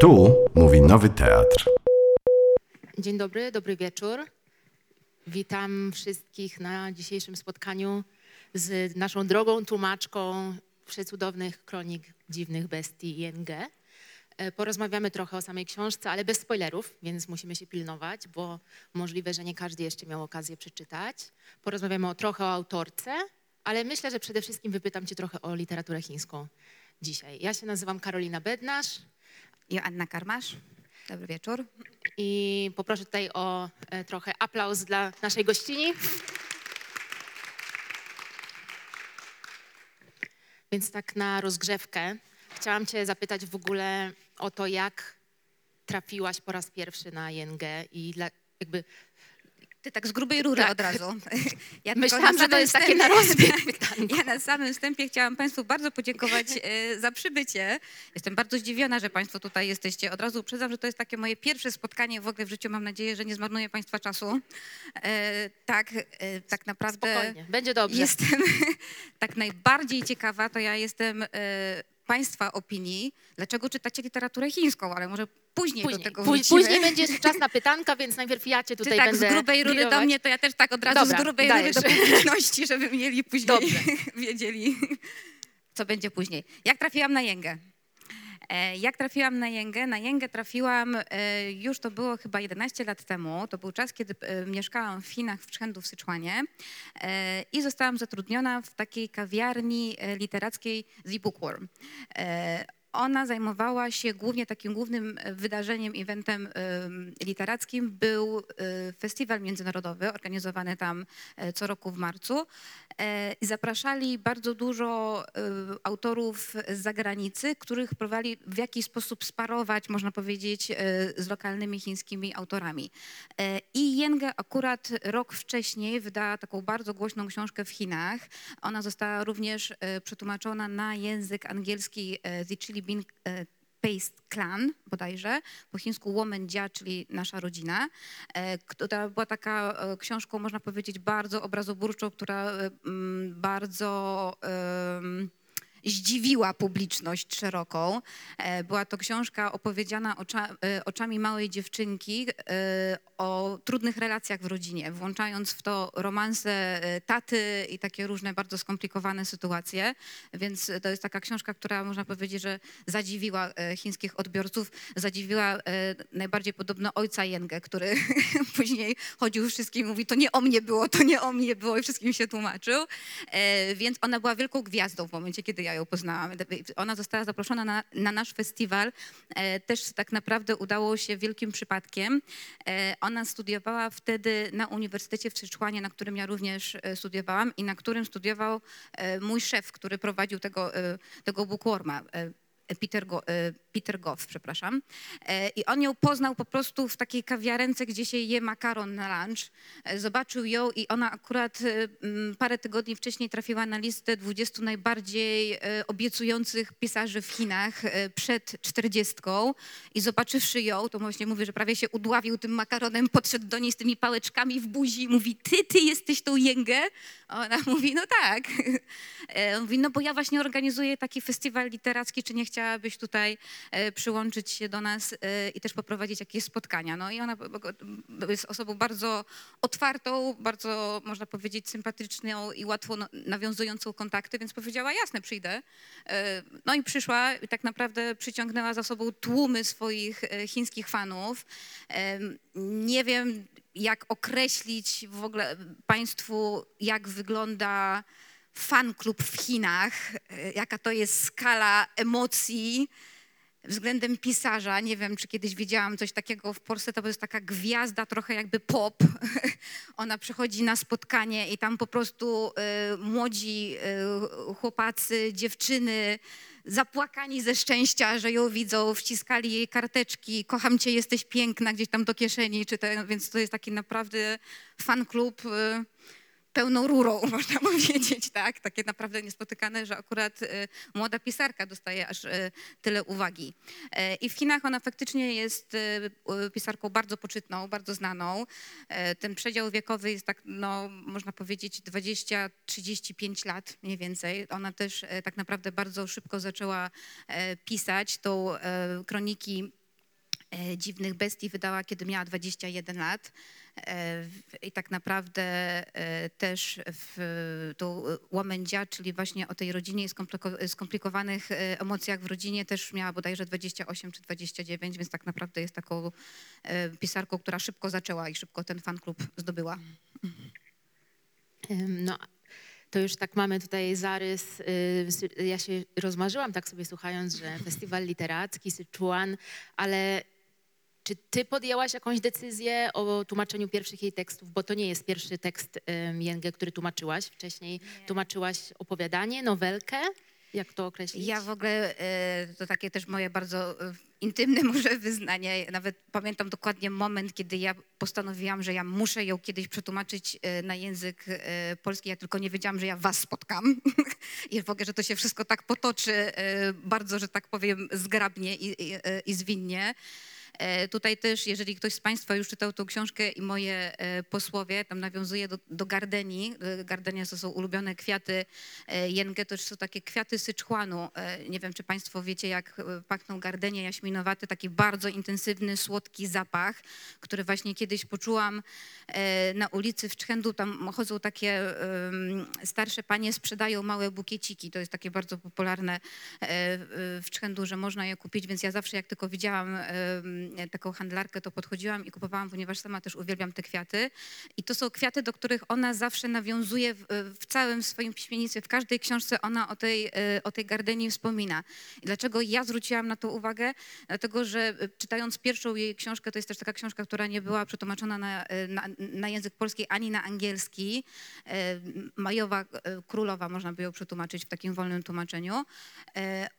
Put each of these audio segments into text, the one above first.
Tu mówi Nowy Teatr. Dzień dobry, dobry wieczór. Witam wszystkich na dzisiejszym spotkaniu z naszą drogą tłumaczką przecudownych kronik dziwnych bestii ING. E, Porozmawiamy trochę o samej książce, ale bez spoilerów, więc musimy się pilnować, bo możliwe, że nie każdy jeszcze miał okazję przeczytać. Porozmawiamy o, trochę o autorce, ale myślę, że przede wszystkim wypytam Cię trochę o literaturę chińską dzisiaj. Ja się nazywam Karolina Bednarz. Joanna Karmasz. Dobry wieczór. I poproszę tutaj o e, trochę aplauz dla naszej gościni. Więc tak na rozgrzewkę chciałam Cię zapytać w ogóle o to, jak trafiłaś po raz pierwszy na ING i dla, jakby Ty tak z grubej rury Tak. od razu. Ja Myślałam, że to jest takie wstępie- na rozbieg. Ja na samym wstępie chciałam Państwu bardzo podziękować e, za przybycie. Jestem bardzo zdziwiona, że Państwo tutaj jesteście. Od razu przyznam, że to jest takie moje pierwsze spotkanie w ogóle w życiu. Mam nadzieję, że nie zmarnuję Państwa czasu. E, tak, e, tak naprawdę Spokojnie, będzie dobrze. jestem tak najbardziej ciekawa, to ja jestem Państwa opinii, dlaczego czytacie literaturę chińską, ale może później, do Później, tego Póź- wrócimy. później będzie jeszcze czas na pytanka, więc najpierw ja Cię Czy tutaj tak będę z grubej rury do mnie, to ja też tak od razu Dobra, z grubej rury do publiczności, żeby mieli później, Dobrze. wiedzieli, co będzie później. Jak trafiłam na Jęgę? E, Jak trafiłam na Jęgę? Na Jęgę trafiłam, e, już to było chyba 11 lat temu. To był czas, kiedy e, mieszkałam w Chinach, w Czchędu, w Syczłanie e, i zostałam zatrudniona w takiej kawiarni literackiej The Bookworm. Ona zajmowała się głównie takim głównym e, wydarzeniem, eventem em, literackim był e, festiwal międzynarodowy organizowany tam e, co roku w marcu. Zapraszali bardzo dużo autorów z zagranicy, których próbowali w jakiś sposób sparować, można powiedzieć, z lokalnymi chińskimi autorami. I Jenge akurat rok wcześniej wydała taką bardzo głośną książkę w Chinach. Ona została również przetłumaczona na język angielski The Chili Bean e, Paste Clan bodajże, po chińsku Woman Jia, czyli nasza rodzina, e, która była taka e, książką, można powiedzieć, bardzo obrazoburczą, która bardzo zdziwiła publiczność szeroką. E, Była to książka opowiedziana ocza, e, oczami małej dziewczynki e, o trudnych relacjach w rodzinie, włączając w to romanse taty i takie różne bardzo skomplikowane sytuacje. Więc to jest taka książka, która można powiedzieć, że zadziwiła chińskich odbiorców, zadziwiła najbardziej podobno ojca Jengę, który później chodził wszystkim i mówi, to nie o mnie było, to nie o mnie było i wszystkim się tłumaczył. Więc ona była wielką gwiazdą w momencie, kiedy ja ją poznałam. Ona została zaproszona na, na nasz festiwal. E, Też tak naprawdę udało się wielkim przypadkiem. E, Ona studiowała wtedy na Uniwersytecie w Syczłanie, na którym ja również e, studiowałam i na którym studiował e, mój szef, który prowadził tego, e, tego bookworma. e, Peter, Go, e, Peter Goff, przepraszam. E, I on ją poznał po prostu w takiej kawiarence, gdzie się je makaron na lunch. E, Zobaczył ją i ona akurat parę tygodni wcześniej trafiła na listę 20 najbardziej obiecujących pisarzy w Chinach przed 40. I zobaczywszy ją, to właśnie mówię, że prawie się udławił tym makaronem, podszedł do niej z tymi pałeczkami w buzi i mówi, ty, ty jesteś tą Jęgę? Ona mówi, no tak. On Mówi, no bo ja właśnie organizuję taki festiwal literacki, czy nie chciałabyś tutaj e, przyłączyć się do nas e, i też poprowadzić jakieś spotkania. No i ona jest osobą bardzo otwartą, bardzo, można powiedzieć, sympatyczną i łatwo nawiązującą kontakty, więc powiedziała, jasne, przyjdę. E, No i przyszła i tak naprawdę przyciągnęła za sobą tłumy swoich chińskich fanów. Nie wiem, jak określić w ogóle Państwu, jak wygląda fan klub w Chinach, e, jaka to jest skala emocji względem pisarza. Nie wiem, czy kiedyś widziałam coś takiego w Polsce, to jest taka gwiazda, trochę jakby pop. Ona przychodzi na spotkanie i tam po prostu e, młodzi e, chłopacy, dziewczyny, zapłakani ze szczęścia, że ją widzą, wciskali jej karteczki, kocham cię, jesteś piękna, gdzieś tam do kieszeni, czy te, więc to jest taki naprawdę fan klub e, pełną rurą, można powiedzieć, tak? Takie naprawdę niespotykane, że akurat e, młoda pisarka dostaje aż e, tyle uwagi. E, I w Chinach ona faktycznie jest pisarką bardzo poczytną, bardzo znaną. Ten przedział wiekowy jest tak, no, można powiedzieć 20-35 lat mniej więcej. Ona też tak naprawdę bardzo szybko zaczęła pisać tą kroniki Dziwnych Bestii wydała, kiedy miała 21 lat. E, I tak naprawdę e, też w tą Łomędzia, czyli właśnie o tej rodzinie i skompliko- skomplikowanych e, emocjach w rodzinie też miała bodajże 28 czy 29, więc tak naprawdę jest taką e, pisarką, która szybko zaczęła i szybko ten fan klub zdobyła. No, to już tak mamy tutaj zarys. y, Ja się rozmarzyłam tak sobie słuchając, że festiwal literacki, Syczuan, ale czy ty podjęłaś jakąś decyzję o tłumaczeniu pierwszych jej tekstów? Bo to nie jest pierwszy tekst Jęgę, który tłumaczyłaś. Wcześniej tłumaczyłaś opowiadanie, nowelkę. Jak to określić? Ja w ogóle, e, to takie też moje bardzo e, intymne może wyznanie, nawet pamiętam dokładnie moment, kiedy ja postanowiłam, że ja muszę ją kiedyś przetłumaczyć e, na język polski, ja tylko nie wiedziałam, że ja was spotkam i w ogóle, że to się wszystko tak potoczy bardzo, że tak powiem, zgrabnie i, i, i zwinnie. E, Tutaj też, jeżeli ktoś z Państwa już czytał tą książkę i moje e, posłowie, tam nawiązuje do, do gardeni. E, Gardenia to są ulubione kwiaty Jęgę, to są takie kwiaty syczuanu. E, Nie wiem, czy Państwo wiecie, jak pachną gardenie jaśminowaty, taki bardzo intensywny, słodki zapach, który właśnie kiedyś poczułam na ulicy w Czchendu. Tam chodzą takie starsze panie, sprzedają małe bukieciki. To jest takie bardzo popularne w Czchendu, że można je kupić, więc ja zawsze jak tylko widziałam taką handlarkę, to podchodziłam i kupowałam, ponieważ sama też uwielbiam te kwiaty. I to są kwiaty, do których ona zawsze nawiązuje w, w całym swoim piśmiennictwie. W każdej książce ona o tej, e, o tej gardenii wspomina. I dlaczego ja zwróciłam na to uwagę? Dlatego, że e, czytając pierwszą jej książkę, to jest też taka książka, która nie była przetłumaczona na, e, na, na język polski ani na angielski. Majowa Królowa, można by ją przetłumaczyć w takim wolnym tłumaczeniu.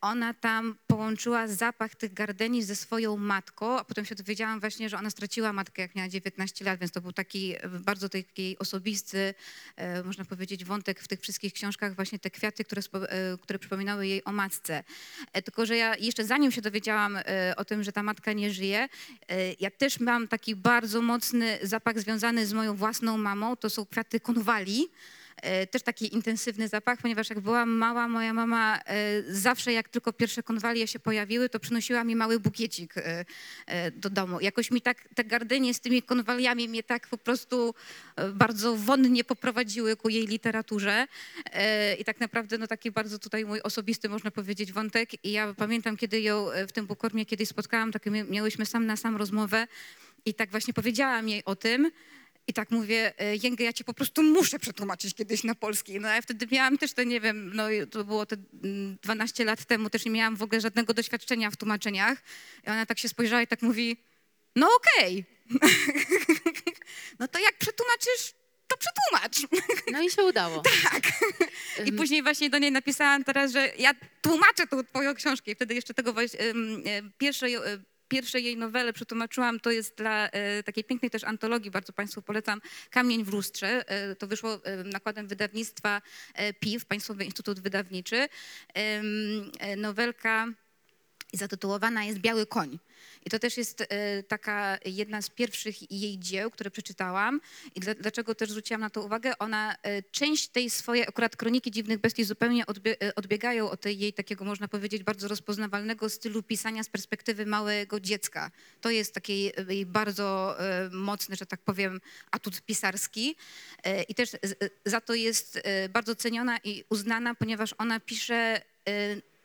Ona tam połączyła zapach tych gardeni ze swoją matką, a potem się dowiedziałam właśnie, że ona straciła matkę, jak miała 19 lat, więc to był taki e, bardzo taki osobisty, e, można powiedzieć, wątek w tych wszystkich książkach, właśnie te kwiaty, które, e, które przypominały jej o matce. Tylko, że ja jeszcze zanim się dowiedziałam o tym, że ta matka nie żyje, ja też mam taki bardzo mocny zapach związany z moją własną mamą, to są kwiaty konwali. E, Też taki intensywny zapach, ponieważ jak byłam mała, moja mama e, zawsze jak tylko pierwsze konwalie się pojawiły, to przynosiła mi mały bukiecik e, do domu. Jakoś mi tak te gardenie z tymi konwaliami mnie tak po prostu bardzo wonnie poprowadziły ku jej literaturze. I tak naprawdę no taki bardzo tutaj mój osobisty, można powiedzieć, wątek. I ja pamiętam, kiedy ją w tym Bukormie kiedyś spotkałam, tak mia- miałyśmy sam na sam rozmowę i tak właśnie powiedziałam jej o tym. I tak mówię, e, Jęgę, ja cię po prostu muszę przetłumaczyć kiedyś na polski. No ja wtedy miałam też te, nie wiem, no to było te mm, 12 lat temu, też nie miałam w ogóle żadnego doświadczenia w tłumaczeniach. I ona tak się spojrzała i tak mówi, no okej. no to jak przetłumaczysz, to przetłumacz. No i się udało. Tak. I później właśnie do niej napisałam teraz, że ja tłumaczę tą twoją książkę. I wtedy jeszcze tego e, pierwszej, e, pierwsze jej nowelę przetłumaczyłam. To jest dla e, takiej pięknej też antologii, bardzo Państwu polecam, Kamień w lustrze. E, to wyszło e, nakładem wydawnictwa PIW, Państwowy Instytut Wydawniczy. Em, nowelka zatytułowana jest Biały koń. I to też jest e, taka jedna z pierwszych jej dzieł, które przeczytałam. I dla, dlaczego też zwróciłam na to uwagę? Ona, e, część tej swojej akurat kroniki dziwnych bestii zupełnie e, odbiegają od tej jej takiego, można powiedzieć, bardzo rozpoznawalnego stylu pisania z perspektywy małego dziecka. To jest taki jej, bardzo mocny, że tak powiem, atut pisarski. I też za to jest bardzo ceniona i uznana, ponieważ ona pisze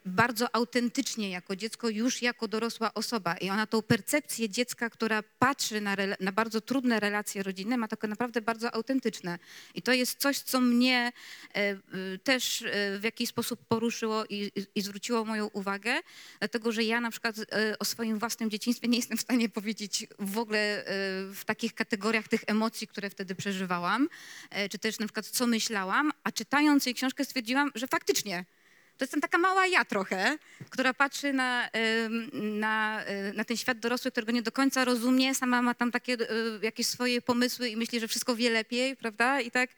bardzo autentycznie jako dziecko, już jako dorosła osoba. I ona tą percepcję dziecka, która patrzy na, na bardzo trudne relacje rodzinne, ma takie naprawdę bardzo autentyczne. I to jest coś, co mnie e, też e, w jakiś sposób poruszyło i, i, zwróciło moją uwagę, dlatego że ja na przykład e, o swoim własnym dzieciństwie nie jestem w stanie powiedzieć w ogóle w takich kategoriach tych emocji, które wtedy przeżywałam, czy też na przykład co myślałam, a czytając jej książkę stwierdziłam, że faktycznie to jestem taka mała ja trochę, która patrzy na, na, e, na ten świat dorosły, którego nie do końca rozumie, sama ma tam takie e, jakieś swoje pomysły i myśli, że wszystko wie lepiej, prawda? I tak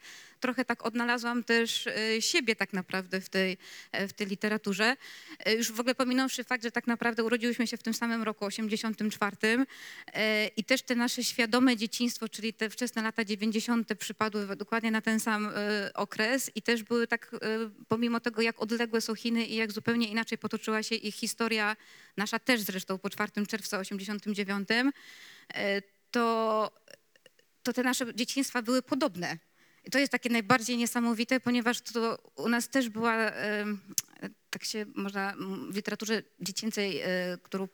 trochę tak odnalazłam też e, siebie tak naprawdę w tej, e, w tej literaturze. E, Już w ogóle pominąwszy fakt, że tak naprawdę urodziłyśmy się w tym samym roku, 84 e, i też te nasze świadome dzieciństwo, czyli te wczesne lata 90. przypadły dokładnie na ten sam okres i też były tak, pomimo tego jak odległe są Chiny i jak zupełnie inaczej potoczyła się ich historia, nasza też zresztą po 4 czerwca 89, e, to, to te nasze dzieciństwa były podobne. To jest takie najbardziej niesamowite, ponieważ to u nas też była, tak się można w literaturze dziecięcej, e, którą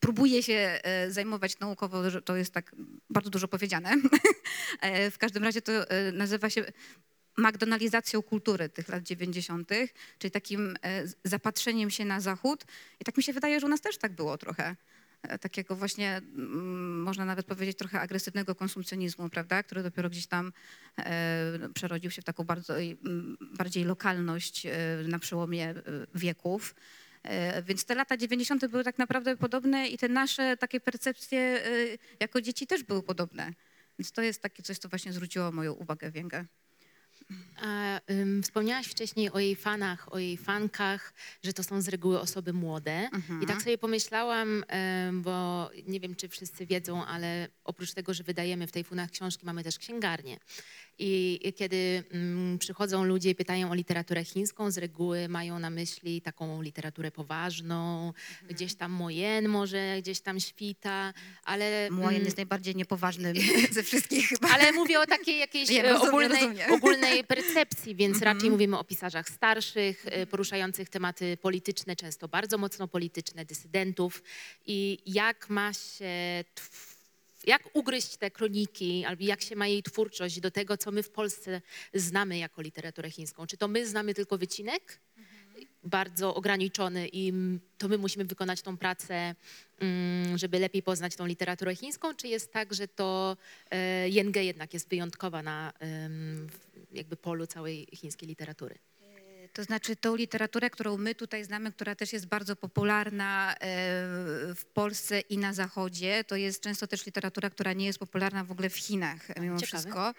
próbuje się e, zajmować naukowo, to jest tak bardzo dużo powiedziane. E, w każdym razie to nazywa się McDonalizacją kultury tych lat 90., czyli takim zapatrzeniem się na Zachód. I tak mi się wydaje, że u nas też tak było trochę. E, Takiego właśnie, mm, można nawet powiedzieć, trochę agresywnego konsumpcjonizmu, prawda, który dopiero gdzieś tam e, przerodził się w taką bardzo, mm, bardziej lokalność e, na przełomie wieków. Więc te lata 90. były tak naprawdę podobne i te nasze takie percepcje jako dzieci też były podobne. Więc to jest takie coś, co właśnie zwróciło moją uwagę Więgę. A, ym, wspomniałaś wcześniej o jej fanach, o jej fankach, że to są z reguły osoby młode. I tak sobie pomyślałam, ym, bo nie wiem, czy wszyscy wiedzą, ale oprócz tego, że wydajemy w tej funach książki, mamy też księgarnię. I i kiedy mm, przychodzą ludzie i pytają o literaturę chińską, z reguły mają na myśli taką literaturę poważną, gdzieś tam Moyen może gdzieś tam świta, ale... Mojen mm, jest najbardziej niepoważnym ze wszystkich chyba. ale mówię o takiej jakiejś Wiem, e, rozumiem, ogólnej, rozumiem. ogólnej percepcji, więc Mhm. raczej mówimy o pisarzach starszych, e, poruszających tematy polityczne, często bardzo mocno polityczne, dysydentów i jak ma się, jak ugryźć te kroniki, albo jak się ma jej twórczość do tego, co my w Polsce znamy jako literaturę chińską. Czy to my znamy tylko wycinek? bardzo ograniczony i to my musimy wykonać tą pracę, mm, żeby lepiej poznać tą literaturę chińską, czy jest tak, że to e, Jenge jednak jest wyjątkowa na jakby polu całej chińskiej literatury? To znaczy tą literaturę, którą my tutaj znamy, która też jest bardzo popularna e, w Polsce i na Zachodzie, to jest często też literatura, która nie jest popularna w ogóle w Chinach mimo Ciekawe. wszystko,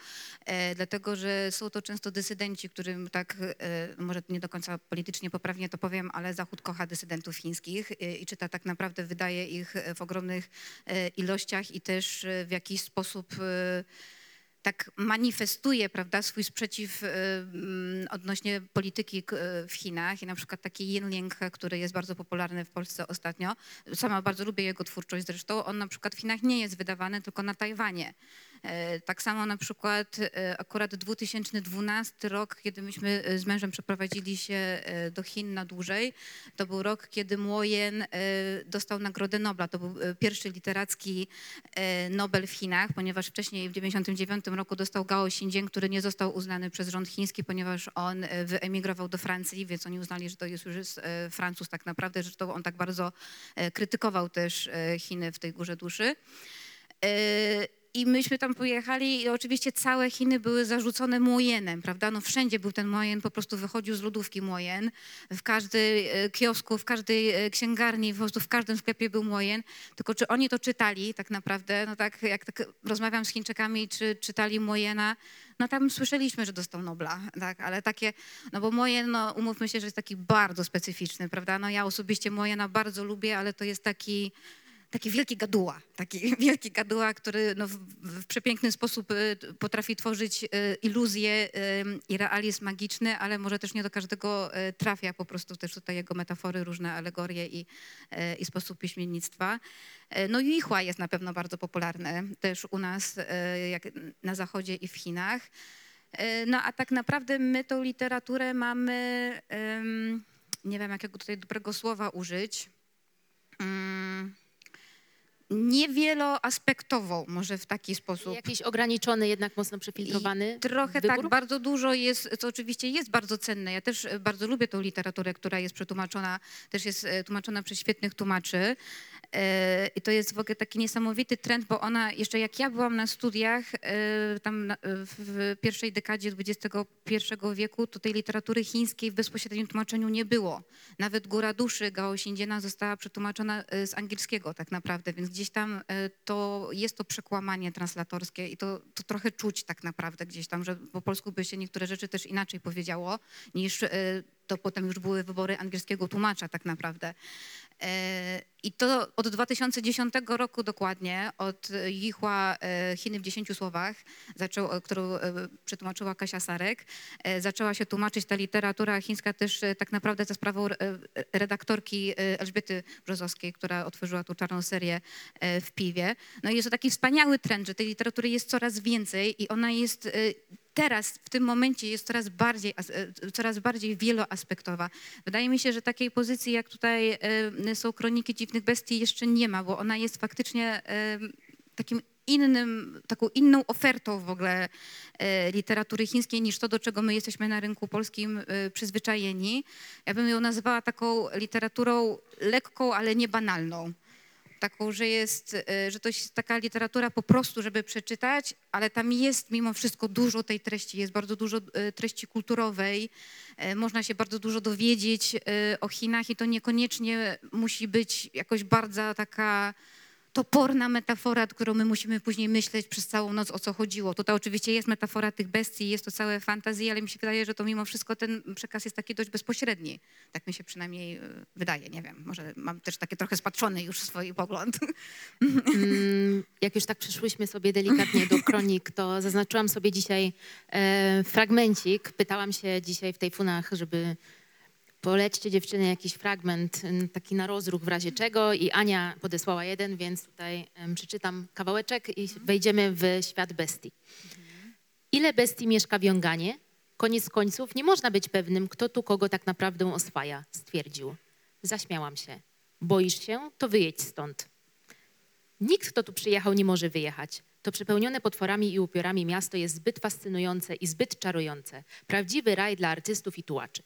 e, dlatego że są to często dysydenci, którym tak, e, może nie do końca politycznie poprawnie to powiem, ale Zachód kocha dysydentów chińskich e, i czyta tak naprawdę, wydaje ich e, w ogromnych e, ilościach i też e, w jakiś sposób e, tak manifestuje prawda, swój sprzeciw y, mm, odnośnie polityki y, w Chinach i na przykład taki Yin Ling, który jest bardzo popularny w Polsce ostatnio. Sama bardzo lubię jego twórczość zresztą. On na przykład w Chinach nie jest wydawany, tylko na Tajwanie. E, Tak samo na przykład e, akurat 2012 rok, kiedy myśmy e, z mężem przeprowadzili się do Chin na dłużej, to był rok, kiedy Młojen dostał Nagrodę Nobla. To był pierwszy literacki Nobel w Chinach, ponieważ wcześniej w 1999 roku dostał Gao Xinjiang, który nie został uznany przez rząd chiński, ponieważ on wyemigrował do Francji, więc oni uznali, że to jest już jest, Francuz tak naprawdę. Zresztą on tak bardzo krytykował też Chiny w tej górze duszy. I myśmy tam pojechali i oczywiście całe Chiny były zarzucone młojenem, prawda? No wszędzie był ten młojen, po prostu wychodził z lodówki młojen. W każdej kiosku, w każdej e, księgarni, po prostu w każdym sklepie był młojen. Tylko czy oni to czytali tak naprawdę? No tak, jak tak rozmawiam z Chińczykami, czy czytali młojena, no tam słyszeliśmy, że dostał Nobla, tak? Ale takie, no bo Mojen, no umówmy się, że jest taki bardzo specyficzny, prawda? No ja osobiście Mojena bardzo lubię, ale to jest taki taki wielki gaduła, taki wielki gaduła, który no, w, w przepiękny sposób y, potrafi tworzyć y, iluzje y, i realizm magiczny, ale może też nie do każdego y, trafia po prostu też tutaj jego metafory, różne alegorie i, i sposób piśmiennictwa. No Juichua jest na pewno bardzo popularny też u nas, jak na Zachodzie i w Chinach. No a tak naprawdę my tą literaturę mamy, nie wiem jakiego tutaj dobrego słowa użyć, mm, niewieloaspektową, może w taki sposób. Jakiś ograniczony, jednak mocno przefiltrowany I trochę wybór? tak, bardzo dużo jest, co oczywiście jest bardzo cenne. Ja też e, bardzo lubię tą literaturę, która jest przetłumaczona, też jest e, tłumaczona przez świetnych tłumaczy. E, I to jest w ogóle taki niesamowity trend, bo ona, jeszcze jak ja byłam na studiach, tam w pierwszej dekadzie XXI wieku, to tej literatury chińskiej w bezpośrednim tłumaczeniu nie było. Nawet Góra Duszy Gao Xinjiana została przetłumaczona z angielskiego tak naprawdę, więc gdzieś tam e, to jest to przekłamanie translatorskie i to, to trochę czuć tak naprawdę gdzieś tam, że po polsku by się niektóre rzeczy też inaczej powiedziało, niż e, to potem już były wybory angielskiego tłumacza tak naprawdę. E, I to od 2010 roku dokładnie, od Jichła e, Chiny w 10 słowach, zaczął, e, którą przetłumaczyła Kasia Sarek, zaczęła się tłumaczyć ta literatura chińska też tak naprawdę za sprawą redaktorki Elżbiety Brzozowskiej, która otworzyła tą czarną serię w piwie. No i jest to taki wspaniały trend, że tej literatury jest coraz więcej i ona jest teraz, w tym momencie jest coraz bardziej, e, coraz bardziej wieloaspektowa. Wydaje mi się, że takiej pozycji, jak tutaj e, są Kroniki Dziwnych Bestii, jeszcze nie ma, bo ona jest faktycznie e, takim innym, taką inną ofertą w ogóle literatury chińskiej niż to, do czego my jesteśmy na rynku polskim przyzwyczajeni. Ja bym ją nazwała taką literaturą lekką, ale nie banalną. Taką, że jest, e, że to jest taka literatura po prostu, żeby przeczytać, ale tam jest mimo wszystko dużo tej treści, jest bardzo dużo e, treści kulturowej, e, można się bardzo dużo dowiedzieć o Chinach i to niekoniecznie musi być jakoś bardzo taka toporna metafora, którą my musimy później myśleć przez całą noc, o co chodziło. Tutaj oczywiście jest metafora tych bestii, jest to całe fantazje, ale mi się wydaje, że to mimo wszystko ten przekaz jest taki dość bezpośredni. Tak mi się przynajmniej e, wydaje, nie wiem, może mam też taki trochę spatrzony już swój pogląd. Mm, Jak już tak przyszłyśmy sobie delikatnie do kronik, to zaznaczyłam sobie dzisiaj e, fragmencik. Pytałam się dzisiaj w tej funach, żeby polećcie dziewczyny jakiś fragment taki na rozruch w razie czego i Ania podesłała jeden, więc tutaj przeczytam kawałeczek i wejdziemy w świat bestii. Ile bestii mieszka w Jonganie? Koniec końców nie można być pewnym, kto tu kogo tak naprawdę oswaja, stwierdził. Zaśmiałam się. Boisz się? To wyjedź stąd. Nikt, kto tu przyjechał, nie może wyjechać. To przepełnione potworami i upiorami miasto jest zbyt fascynujące i zbyt czarujące. Prawdziwy raj dla artystów i tułaczy.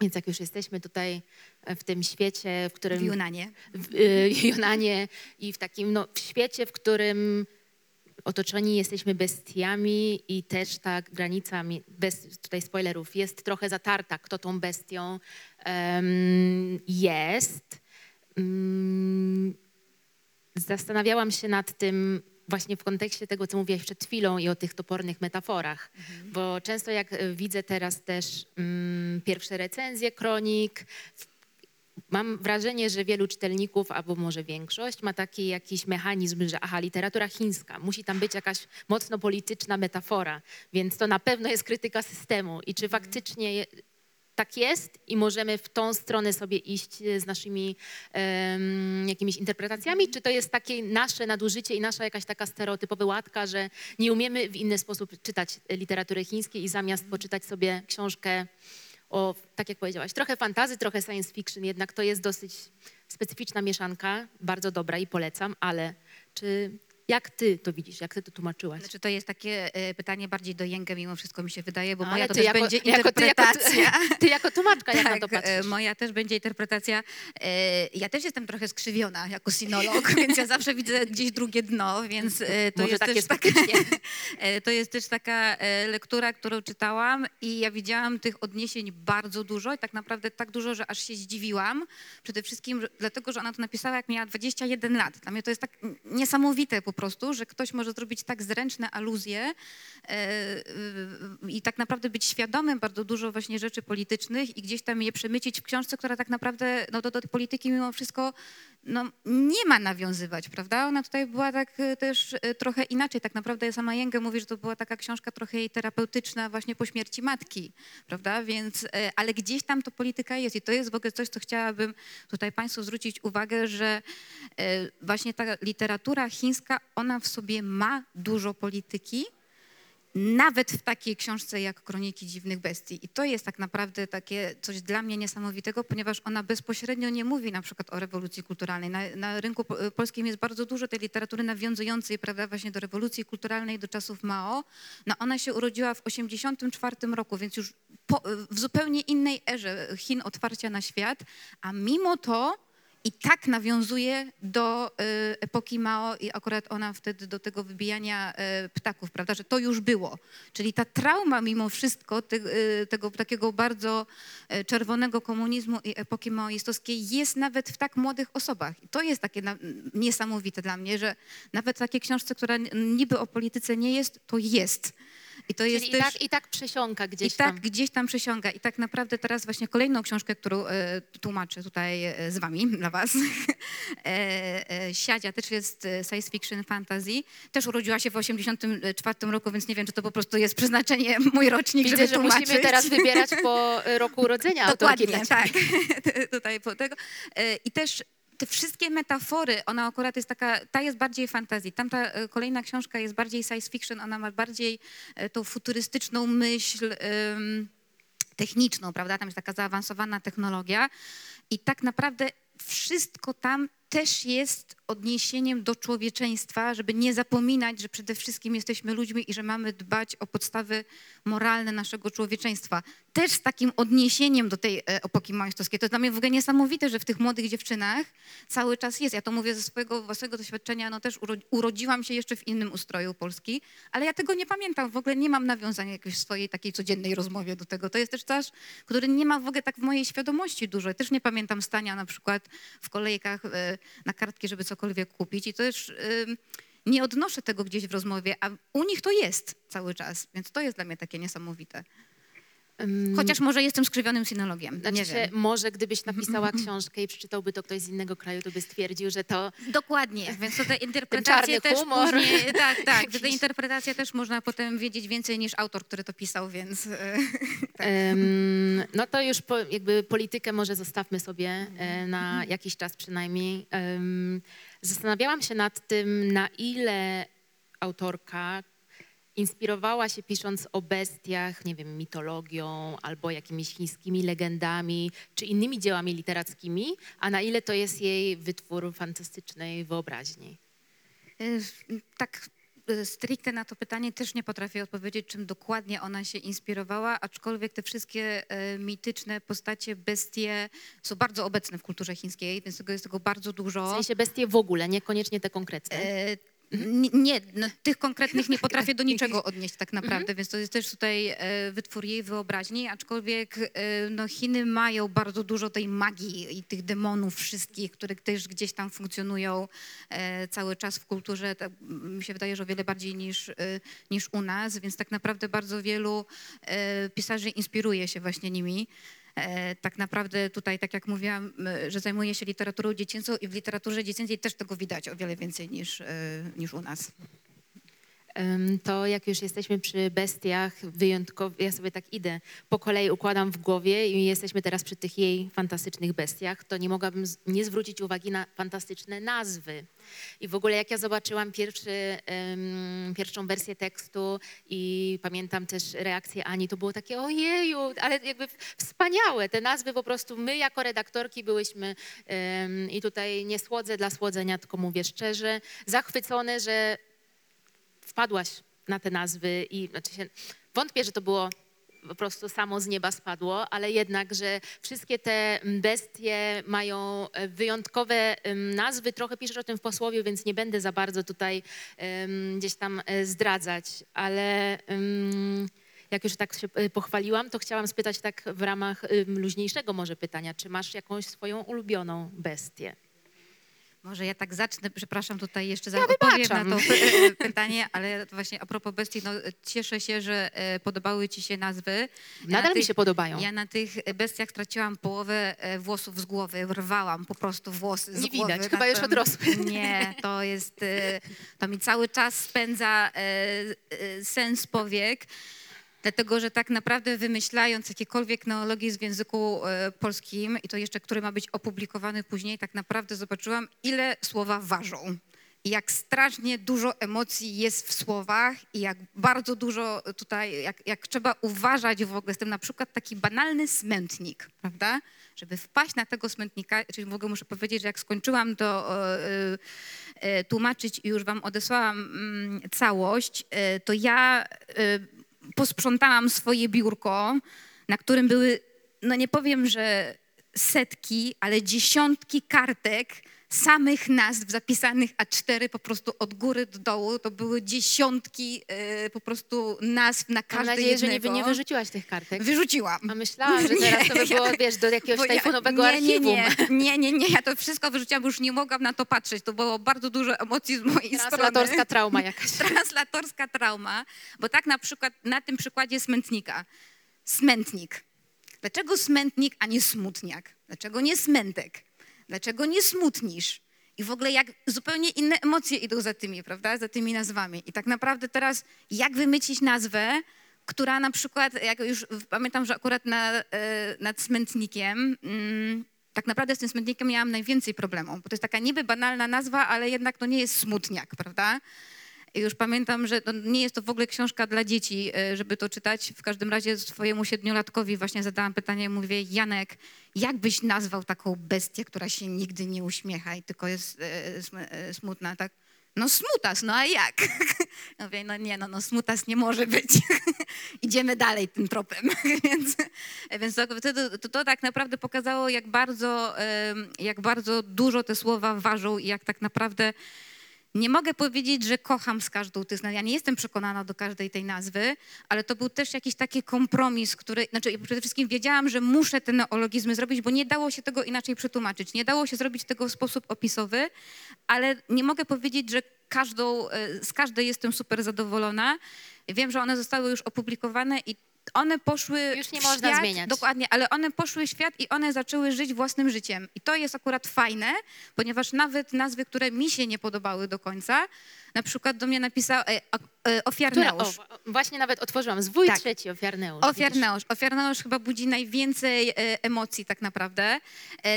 Więc jak już jesteśmy tutaj e, w tym świecie, w którym W Junanie. w y, Junanie i w takim no, w świecie, w którym otoczeni jesteśmy bestiami i też ta granica, bez tutaj spoilerów, jest trochę zatarta, kto tą bestią em, jest. Mm, zastanawiałam się nad tym właśnie w kontekście tego, co mówiłaś przed chwilą i o tych topornych metaforach, bo często jak e, widzę teraz też mm, pierwsze recenzje kronik, Mam wrażenie, że wielu czytelników, albo może większość, ma taki jakiś mechanizm, że aha, literatura chińska, musi tam być jakaś mocno polityczna metafora, więc to na pewno jest krytyka systemu. I czy faktycznie je- tak jest i możemy w tą stronę sobie iść e, z naszymi em, jakimiś interpretacjami, czy to jest takie nasze nadużycie i nasza jakaś taka stereotypowa łatka, że nie umiemy w inny sposób czytać literatury chińskiej i zamiast poczytać sobie książkę o, tak jak powiedziałaś, trochę fantazy, trochę science fiction, jednak to jest dosyć specyficzna mieszanka, bardzo dobra i polecam, ale czy jak ty to widzisz, jak ty to tłumaczyłaś? Znaczy to jest takie e, pytanie bardziej do Jęgę, mimo wszystko mi się wydaje, bo Ale moja to też jako- będzie jako- ty jako- interpretacja. Ty jako tłumaczka, jak na to Tak, e, patrzysz? moja też będzie interpretacja. E, Ja też jestem trochę skrzywiona jako sinolog, więc ja zawsze widzę gdzieś drugie dno, więc to Może jest tak jest taka, to jest też taka lektura, którą czytałam i ja widziałam tych odniesień bardzo dużo i tak naprawdę tak dużo, że aż się zdziwiłam. Przede wszystkim dlatego, że ona to napisała jak miała 21 lat. Dla mnie to jest tak niesamowite po prostu, że ktoś może zrobić tak zręczne aluzje e, i tak naprawdę być świadomym bardzo dużo właśnie rzeczy politycznych i gdzieś tam je przemycić w książce, która tak naprawdę no, do, do polityki mimo wszystko no, nie ma nawiązywać, prawda? Ona tutaj była tak e, też e, trochę inaczej. Tak naprawdę sama Jęgę mówi, że to była taka książka trochę jej terapeutyczna właśnie po śmierci matki, prawda? Więc, e, ale gdzieś tam to polityka jest i to jest w ogóle coś, co chciałabym tutaj Państwu zwrócić uwagę, że właśnie ta literatura chińska, ona w sobie ma dużo polityki, nawet w takiej książce jak Kroniki Dziwnych Bestii. I to jest tak naprawdę takie coś dla mnie niesamowitego, ponieważ ona bezpośrednio nie mówi na przykład o rewolucji kulturalnej. Na, na rynku po- polskim jest bardzo dużo tej literatury nawiązującej, prawda, właśnie do rewolucji kulturalnej, do czasów Mao. No ona się urodziła w 1984 roku, więc już po, w zupełnie innej erze Chin otwarcia na świat, a mimo to I tak nawiązuje do y, epoki Mao i akurat ona wtedy do tego wybijania y, ptaków, prawda, że to już było. Czyli ta trauma mimo wszystko te, y, tego takiego bardzo czerwonego komunizmu i epoki maoistowskiej jest nawet w tak młodych osobach. I to jest takie niesamowite dla mnie, że nawet w takiej książce, która niby o polityce nie jest, to jest. I to jest Czyli i też... tak, i tak przesiąka gdzieś I tak tam. gdzieś tam przesiąga. I tak naprawdę teraz właśnie kolejną książkę, którą e, tłumaczę tutaj e, z wami, dla was, e, e, Siadzia też jest e, science fiction fantasy. Też urodziła się w 84 roku, więc nie wiem, czy to po prostu jest przeznaczenie mój rocznik, Widzę, żeby że tłumaczyć. musimy teraz wybierać po roku urodzenia autorki Dokładnie, dla tak. Tutaj po tego. E, I też te wszystkie metafory, ona akurat jest taka, ta jest bardziej fantazji. Tamta e, kolejna książka jest bardziej science fiction, ona ma bardziej e, tą futurystyczną myśl techniczną, prawda? Tam jest taka zaawansowana technologia i tak naprawdę wszystko tam też jest odniesieniem do człowieczeństwa, żeby nie zapominać, że przede wszystkim jesteśmy ludźmi i że mamy dbać o podstawy moralne naszego człowieczeństwa. Też z takim odniesieniem do tej e, epoki maoistowskiej. To dla mnie w ogóle niesamowite, że w tych młodych dziewczynach cały czas jest. Ja to mówię ze swojego własnego doświadczenia, no też uro- urodziłam się jeszcze w innym ustroju Polski, ale ja tego nie pamiętam, w ogóle nie mam nawiązania jakiejś swojej takiej codziennej rozmowie do tego. To jest też czas, który nie ma w ogóle tak w mojej świadomości dużo. Ja też nie pamiętam stania na przykład w kolejkach e, na kartki, żeby cokolwiek kupić i to też ym, nie odnoszę tego gdzieś w rozmowie, a u nich to jest cały czas, więc to jest dla mnie takie niesamowite. Chociaż może jestem skrzywionym sinologiem, Znaczy nie wiem. może gdybyś napisała książkę i przeczytałby to ktoś z innego kraju, to by stwierdził, że to Dokładnie, więc to te interpretacje też humor. później, tak, tak, te interpretacje też można potem wiedzieć więcej niż autor, który to pisał, więc e, Em, no to już po, jakby politykę może zostawmy sobie e, na jakiś czas przynajmniej. Zastanawiałam się nad tym, na ile autorka inspirowała się pisząc o bestiach, nie wiem, mitologią albo jakimiś chińskimi legendami czy innymi dziełami literackimi, a na ile to jest jej wytwór fantastycznej wyobraźni. e, tak e, stricte na to pytanie też nie potrafię odpowiedzieć, czym dokładnie ona się inspirowała, aczkolwiek te wszystkie e, mityczne postacie, bestie są bardzo obecne w kulturze chińskiej, więc tego jest tego bardzo dużo. W sensie bestie w ogóle, niekoniecznie te konkretne. E, Nie, no, tych konkretnych nie potrafię do niczego odnieść tak naprawdę, więc to jest też tutaj e, wytwór jej wyobraźni, aczkolwiek e, no, Chiny mają bardzo dużo tej magii i tych demonów wszystkich, które też gdzieś tam funkcjonują e, cały czas w kulturze, tak, mi się wydaje, że o wiele bardziej niż, niż u nas, więc tak naprawdę bardzo wielu pisarzy inspiruje się właśnie nimi. E, tak naprawdę tutaj, tak jak mówiłam, że zajmuję się literaturą dziecięcą i w literaturze dziecięcej też tego widać o wiele więcej niż, e, niż u nas. To jak już jesteśmy przy bestiach, wyjątkowo, ja sobie tak idę, po kolei układam w głowie i jesteśmy teraz przy tych jej fantastycznych bestiach, to nie mogłabym nie zwrócić uwagi na fantastyczne nazwy. I w ogóle jak ja zobaczyłam pierwszy, em, pierwszą wersję tekstu i pamiętam też reakcję Ani, to było takie ojeju, ale jakby wspaniałe. Te nazwy po prostu my jako redaktorki byłyśmy em, i tutaj nie słodzę dla słodzenia, tylko mówię szczerze, zachwycone, że wpadłaś na te nazwy i znaczy się, wątpię, że to było po prostu samo z nieba spadło, ale jednak, że wszystkie te bestie mają e, wyjątkowe nazwy. Trochę piszesz o tym w posłowie, więc nie będę za bardzo tutaj em, gdzieś tam e, zdradzać, ale em, jak już tak się e, pochwaliłam, to chciałam spytać tak w ramach em, luźniejszego może pytania, czy masz jakąś swoją ulubioną bestię? Może ja tak zacznę, przepraszam, tutaj jeszcze za Ja odpowiem na to py- pytanie, ale właśnie a propos bestii, no, cieszę się, że e, podobały ci się nazwy. Ja na Nadal mi tych- się podobają. Ja na tych bestiach straciłam połowę e, włosów z głowy, rwałam po prostu włosy z Nie głowy. widać, na chyba już odrosły. Nie, to jest, e, to mi cały czas spędza e, e, sens powiek. Dlatego, że tak naprawdę wymyślając jakiekolwiek neologizm w języku e, polskim, i to jeszcze, który ma być opublikowany później, tak naprawdę zobaczyłam, ile słowa ważą. I jak strasznie dużo emocji jest w słowach i jak bardzo dużo tutaj, jak, jak trzeba uważać w ogóle z tym na przykład taki banalny smętnik, prawda? Żeby wpaść na tego smętnika, czyli w ogóle muszę powiedzieć, że jak skończyłam to e, e, tłumaczyć i już wam odesłałam mm, całość, to ja posprzątałam swoje biurko, na którym były, no nie powiem, że setki, ale dziesiątki kartek samych nazw zapisanych A4 po prostu od góry do dołu. To były dziesiątki e, po prostu nazw na Mam każde nadzieję, że nie, jednego. nie wyrzuciłaś tych kartek. Wyrzuciłam. A myślałam, że teraz to by było, wiesz, do jakiegoś Bo ja- tajfunowego nie, archiwum. Nie, nie, nie, nie, ja to wszystko wyrzuciłam, bo już nie mogłam na to patrzeć. To było bardzo dużo emocji z mojej strony. Translatorska trauma jakaś. Translatorska trauma, bo tak na przykład na tym przykładzie smętnika. Smętnik. Dlaczego smętnik, a nie smutniak? Dlaczego nie smętek? Dlaczego nie smutnisz? I w ogóle jak zupełnie inne emocje idą za tymi, prawda? Za tymi nazwami. I tak naprawdę teraz jak wymycić nazwę, która na przykład, jak już pamiętam, że akurat na, e, nad smętnikiem, mm, tak naprawdę z tym smętnikiem miałam najwięcej problemów, bo to jest taka niby banalna nazwa, ale jednak to nie jest smutniak, prawda? Już pamiętam, że nie jest to w ogóle książka dla dzieci, e, żeby to czytać. W każdym razie swojemu siedmiolatkowi właśnie zadałam pytanie, mówię, Janek, jak byś nazwał taką bestię, która się nigdy nie uśmiecha i tylko jest e, e, smutna, tak? No smutas, no a jak? Ja Mówię, no nie, no, no smutas nie może być. Idziemy dalej tym tropem. więc więc to, to, to, tak naprawdę pokazało, jak bardzo, jak bardzo dużo te słowa ważą i jak tak naprawdę nie mogę powiedzieć, że kocham z każdą tych nazw. Ja nie jestem przekonana do każdej tej nazwy, ale to był też jakiś taki kompromis, który, znaczy przede wszystkim wiedziałam, że muszę te neologizmy zrobić, bo nie dało się tego inaczej przetłumaczyć. Nie dało się zrobić tego w sposób opisowy, ale nie mogę powiedzieć, że każdą, e, z każdej jestem super zadowolona. Wiem, że one zostały już opublikowane i one poszły Już nie w można świat, zmieniać. Dokładnie, ale one poszły w świat i one zaczęły żyć własnym życiem. I to jest akurat fajne, ponieważ nawet nazwy, które mi się nie podobały do końca, na przykład do mnie napisał e, e, Która, Ofiarneusz. o, właśnie nawet otworzyłam. Zwój Tak. trzeci, ofiarneusz. widzisz. Ofiarneusz. Ofiarneusz chyba budzi najwięcej e, emocji tak naprawdę.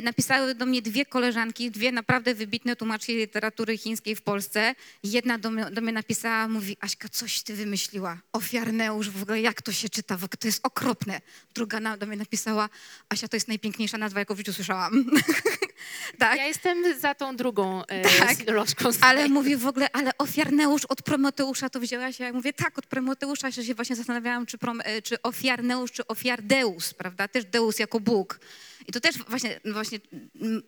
Napisały do mnie dwie koleżanki, dwie naprawdę wybitne tłumaczki literatury chińskiej w Polsce. Jedna do mnie, do mnie napisała, mówi, Aśka, coś ty wymyśliła. Ofiarneusz, w ogóle jak to się czyta, w ogóle to jest okropne. Druga do mnie napisała, Asia, to jest najpiękniejsza nazwa, jaką w życiu słyszałam. tak? Ja jestem za tą drugą e, Tak. lożką. Ale mówię w ogóle, ale ofiarneusz od Prometeusza to wzięłaś? Ja mówię, tak, od Prometeusza się właśnie zastanawiałam, czy, prom, e, czy ofiarneusz, czy ofiardeus, prawda? Też Deus jako Bóg. I to też właśnie, właśnie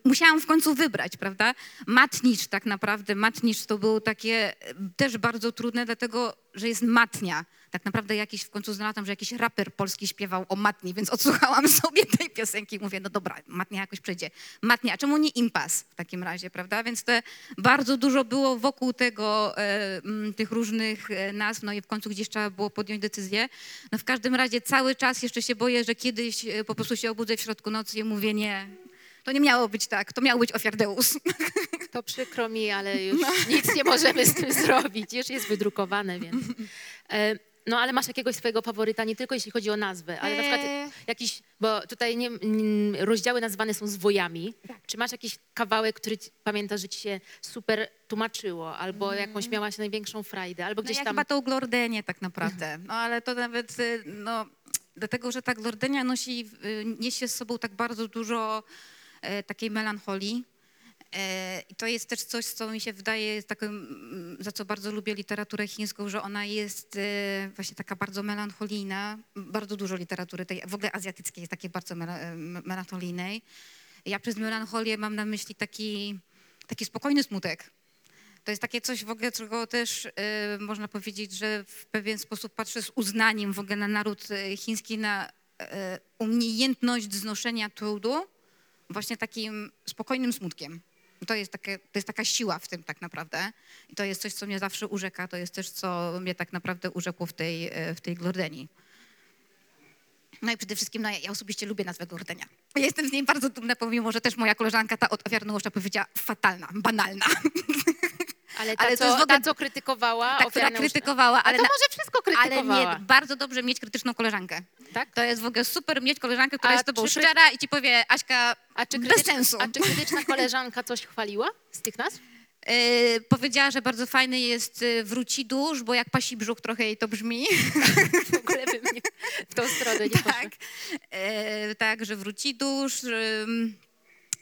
musiałam w końcu wybrać, prawda? Matnicz tak naprawdę, matnicz to było takie e, też bardzo trudne, dlatego, że jest matnia. Tak naprawdę jakiś, w końcu znalazłam, że jakiś raper polski śpiewał o matni, więc odsłuchałam sobie tej piosenki i mówię, no dobra, matnia jakoś przejdzie. Matnia, a czemu nie impas w takim razie, prawda? Więc te bardzo dużo było wokół tego, e, tych różnych e, nazw, no i w końcu gdzieś trzeba było podjąć decyzję. No w każdym razie cały czas jeszcze się boję, że kiedyś e, po prostu się obudzę w środku nocy i mówię, nie, to nie miało być tak, to miał być ofiardeus. To przykro mi, ale już nic nie możemy z tym zrobić. Już jest wydrukowane, więc... E, no ale masz jakiegoś swojego faworyta, nie tylko jeśli chodzi o nazwę, ale na przykład Eee. jakiś, bo tutaj nie, mm, rozdziały nazwane są zwojami. Czy masz jakiś kawałek, który pamiętasz, że ci się super tłumaczyło, albo jakąś miałaś największą frajdę, albo No gdzieś ja tam... chyba tą glordenię tak naprawdę. No ale to nawet, y, no, dlatego, że ta glordenia nosi, y, niesie z sobą tak bardzo dużo e, takiej melancholii. E, I to jest też coś, co mi się wydaje, takim, za co bardzo lubię literaturę chińską, że ona jest e, właśnie taka bardzo melancholijna. Bardzo dużo literatury tej, w ogóle azjatyckiej jest takiej bardzo e, me- melancholijnej. Ja przez melancholię mam na myśli taki, taki spokojny smutek. To jest takie coś w ogóle, czego też y, można powiedzieć, że w pewien sposób patrzę z uznaniem w ogóle na naród chiński, na y, umiejętność znoszenia trudu właśnie takim spokojnym smutkiem. To jest, takie, to jest taka siła w tym tak naprawdę. I to jest coś, co mnie zawsze urzeka. To jest też, co mnie tak naprawdę urzekło w tej, y, w tej Glordenii. No i przede wszystkim no, ja, osobiście lubię nazwę Glordenia. Jestem z niej bardzo dumna, pomimo, że też moja koleżanka, ta od ofiarneuszcza powiedziała fatalna, banalna. Ale ta, ale to co, jest w ogóle- ta co krytykowała, Ta, która krytykowała, Ale ale, to może wszystko ale krytykowała. nie, bardzo dobrze mieć krytyczną koleżankę. Tak? To jest w ogóle super mieć koleżankę, która A jest z tobą czy szczera i ci powie, Aśka, A czy, bez krytyczna, sensu. a czy krytyczna koleżanka coś chwaliła z tych nazw? Yy, powiedziała, że bardzo fajny jest yy, wróci dusz, bo jak pasi brzuch trochę jej to brzmi. W ogóle bym nie, w tą stronę nie tak, Yy, tak, że wróci dusz. ym,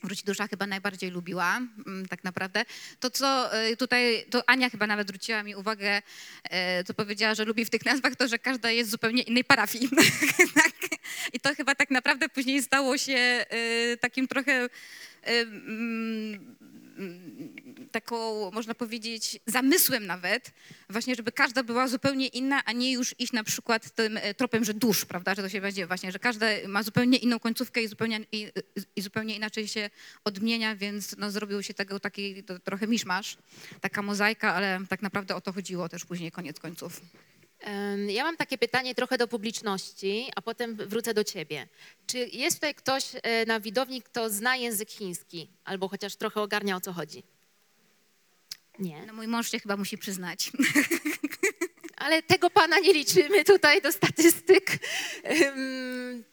Wróci dusza chyba najbardziej lubiła, mm, tak naprawdę. To, co y, tutaj, to Ania chyba nawet zwróciła mi uwagę, y, to powiedziała, że lubi w tych nazwach to, że każda jest zupełnie innej parafii. tak? I to chyba tak naprawdę później stało się y, takim trochę mm, taką, można powiedzieć, zamysłem nawet, właśnie, żeby każda była zupełnie inna, a nie już iść na przykład tym e, tropem, że dusz, prawda, że to się będzie właśnie, że każda ma zupełnie inną końcówkę i zupełnie, i, i zupełnie inaczej się odmienia, więc no, zrobił się tego taki trochę miszmasz, taka mozaika, ale tak naprawdę o to chodziło też później, koniec końców. Ja mam takie pytanie trochę do publiczności, a potem wrócę do ciebie. Czy jest tutaj ktoś e, na widowni, kto zna język chiński, albo chociaż trochę ogarnia o co chodzi? Nie. No, mój mąż się chyba musi przyznać. Ale tego pana nie liczymy tutaj do statystyk.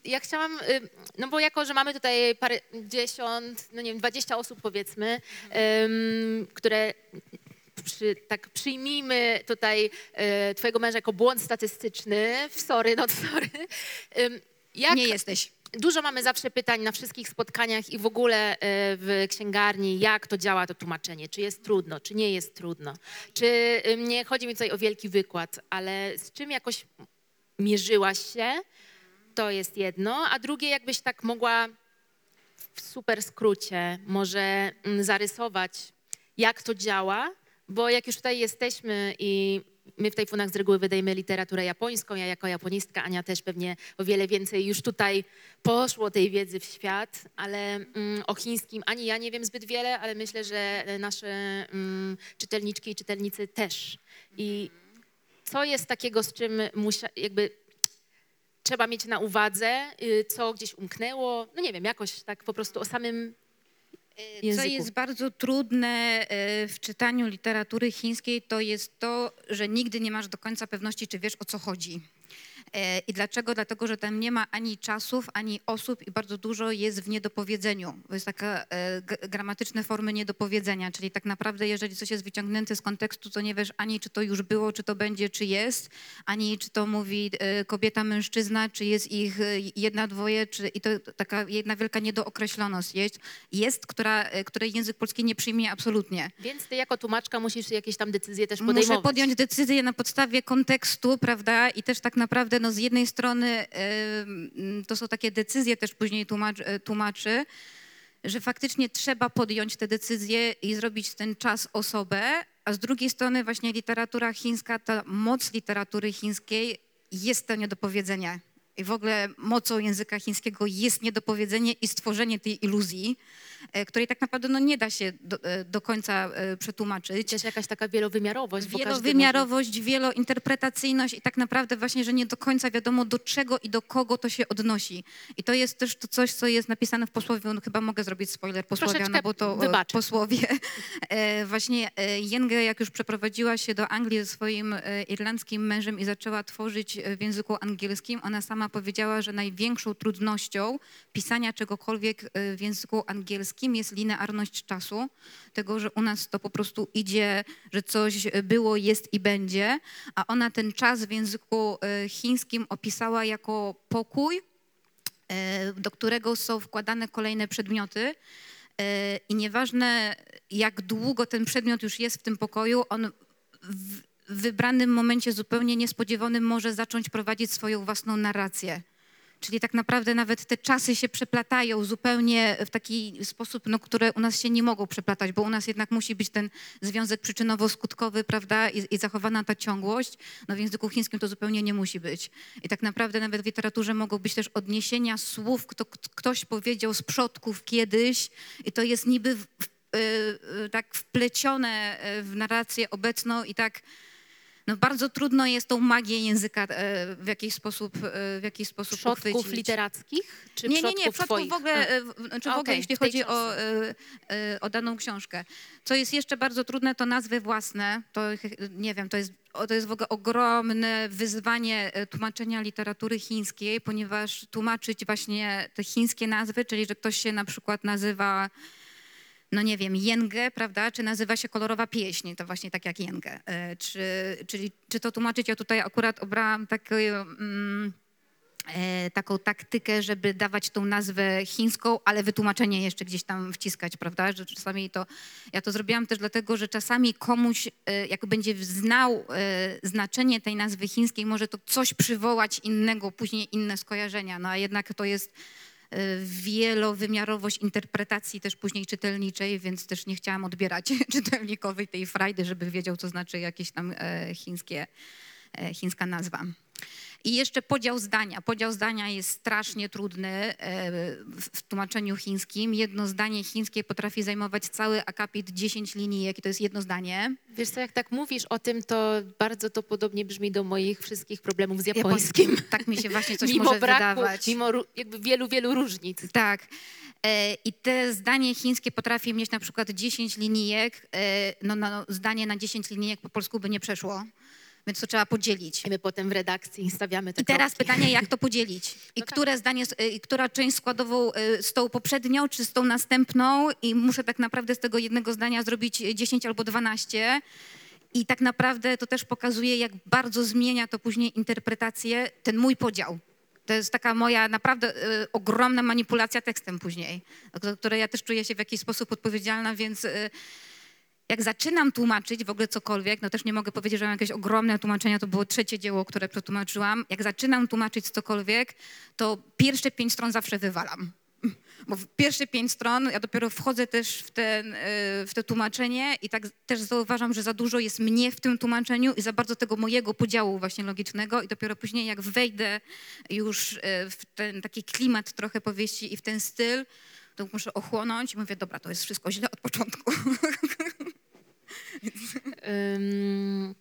Ja chciałam, ym, no bo jako, że mamy tutaj parę dziesiąt, no nie wiem, dwadzieścia osób powiedzmy, ym, które przy, tak przyjmijmy tutaj y, twojego męża jako błąd statystyczny, sorry, not sorry. Jak, Nie jesteś. Dużo mamy zawsze pytań na wszystkich spotkaniach i w ogóle e, w księgarni, jak to działa to tłumaczenie, czy jest trudno, czy nie jest trudno. Czy e, nie chodzi mi tutaj o wielki wykład, ale z czym jakoś mierzyłaś się, to jest jedno, a drugie jakbyś tak mogła w super skrócie może mm, zarysować, jak to działa, bo jak już tutaj jesteśmy i my w Tajfunach z reguły wydajemy literaturę japońską, ja jako japonistka, Ania też pewnie o wiele więcej już tutaj poszło tej wiedzy w świat, ale mm, o chińskim ani ja nie wiem zbyt wiele, ale myślę, że nasze mm, czytelniczki i czytelnicy też. I co jest takiego, z czym musia, jakby trzeba mieć na uwadze, y, co gdzieś umknęło, no nie wiem, jakoś tak po prostu o samym Co języku. jest bardzo trudne e, w czytaniu literatury chińskiej, to jest to, że nigdy nie masz do końca pewności, czy wiesz o co chodzi. E, I dlaczego? Dlatego, że tam nie ma ani czasów, ani osób i bardzo dużo jest w niedopowiedzeniu. To jest taka e, gramatyczne formy niedopowiedzenia, czyli tak naprawdę jeżeli coś jest wyciągnięte z kontekstu, to nie wiesz ani czy to już było, czy to będzie, czy jest, ani czy to mówi e, kobieta, mężczyzna, czy jest ich jedna, dwoje, czy i to taka jedna wielka niedookreśloność jest, jest która, której język polski nie przyjmie absolutnie. Więc ty jako tłumaczka musisz jakieś tam decyzje też podejmować. Muszę podjąć decyzję na podstawie kontekstu, prawda? I też tak naprawdę no, z jednej strony to są takie decyzje też później tłumacz, e, tłumaczy, że faktycznie trzeba podjąć te decyzje i zrobić ten czas osobę, a z drugiej strony właśnie literatura chińska, ta moc literatury chińskiej jest to niedopowiedzenie. I w ogóle mocą języka chińskiego jest niedopowiedzenie i stworzenie tej iluzji, e, której tak naprawdę no, nie da się do, e, do końca e, przetłumaczyć Też jakaś taka wielowymiarowość. wielowymiarowość, wielointerpretacyjność i tak naprawdę właśnie, że nie do końca wiadomo do czego i do kogo to się odnosi. I to jest też to coś, co jest napisane w posłowie, no chyba mogę zrobić spoiler posłowia, no bo to wybaczę. posłowie. Właśnie Jenge, jak już przeprowadziła się do Anglii ze swoim irlandzkim mężem i zaczęła tworzyć w języku angielskim, ona sama powiedziała, że największą trudnością pisania czegokolwiek e, w języku angielskim jest linearność czasu, tego, że u nas to po prostu idzie, że coś było, jest i będzie, a ona ten czas w języku e, chińskim opisała jako pokój, e, do którego są wkładane kolejne przedmioty. I nieważne, jak długo ten przedmiot już jest w tym pokoju, on w w wybranym momencie zupełnie niespodziewanym może zacząć prowadzić swoją własną narrację. Czyli tak naprawdę nawet te czasy się przeplatają zupełnie w taki sposób, no, które u nas się nie mogą przeplatać, bo u nas jednak musi być ten związek przyczynowo-skutkowy, prawda, i, i zachowana ta ciągłość. No w języku chińskim to zupełnie nie musi być. I tak naprawdę nawet w literaturze mogą być też odniesienia słów, kto, ktoś powiedział z przodków kiedyś i to jest niby w, y, y, tak wplecione w narrację obecną i tak no bardzo trudno jest tą magię języka e, w jakiś sposób, e, w jakiś sposób Przodków uchwycić. literackich? Czy nie, nie, nie, przodków twoich? w ogóle, e, w- znaczy w ogóle okej, jeśli w chodzi o, o daną książkę. Co jest jeszcze bardzo trudne, to nazwy własne. To nie wiem, to jest, to jest w ogóle ogromne wyzwanie tłumaczenia literatury chińskiej, ponieważ tłumaczyć właśnie te chińskie nazwy, czyli że ktoś się na przykład nazywa no nie wiem, jęgę, prawda, czy nazywa się kolorowa pieśń, to właśnie tak jak jęgę. E, Czy, czyli, czy to tłumaczyć, ja tutaj akurat obrałam takie, mm, e, taką taktykę, żeby dawać tą nazwę chińską, ale wytłumaczenie jeszcze gdzieś tam wciskać, prawda? Że czasami to, ja to zrobiłam też dlatego, że czasami komuś, e, jak będzie znał znaczenie tej nazwy chińskiej, może to coś przywołać innego, później inne skojarzenia, no a jednak to jest wielowymiarowość interpretacji też później czytelniczej, więc też nie chciałam odbierać czytelnikowi tej frajdy, żeby wiedział, co znaczy jakieś tam e, chińskie, e, chińska nazwa. I jeszcze podział zdania. Podział zdania jest strasznie trudny e, w tłumaczeniu chińskim. Jedno zdanie chińskie potrafi zajmować cały akapit 10 linijek i to jest jedno zdanie. Wiesz co, jak tak mówisz o tym, to bardzo to podobnie brzmi do moich wszystkich problemów z japońskim. Tak mi się właśnie coś mimo może braku, wydawać. mimo jakby wielu, wielu różnic. Tak. E, I te zdanie chińskie potrafi mieć na przykład 10 linijek. e, No, no, zdanie na 10 linijek po polsku by nie przeszło, więc to trzeba podzielić. I my potem w redakcji stawiamy te I teraz kropki. pytanie, jak to podzielić? I No tak. które zdanie, s- y, i która część składową y, z tą poprzednią, czy z tą następną? I muszę tak naprawdę z tego jednego zdania zrobić 10 albo 12. I tak naprawdę to też pokazuje, jak bardzo zmienia to później interpretację, ten mój podział. To jest taka moja naprawdę y, ogromna manipulacja tekstem później, do której ja też czuję się w jakiś sposób odpowiedzialna, więc y, jak zaczynam tłumaczyć w ogóle cokolwiek, no też nie mogę powiedzieć, że mam jakieś ogromne tłumaczenia, to było trzecie dzieło, które przetłumaczyłam. Jak zaczynam tłumaczyć cokolwiek, to pierwsze pięć stron zawsze wywalam. Bo pierwsze pięć stron ja dopiero wchodzę też w, ten, y, w te tłumaczenie i tak też zauważam, że za dużo jest mnie w tym tłumaczeniu i za bardzo tego mojego podziału właśnie logicznego i dopiero później jak wejdę już y, w ten taki klimat trochę powieści i w ten styl, to muszę ochłonąć i mówię, dobra, to jest wszystko źle od początku. Ym,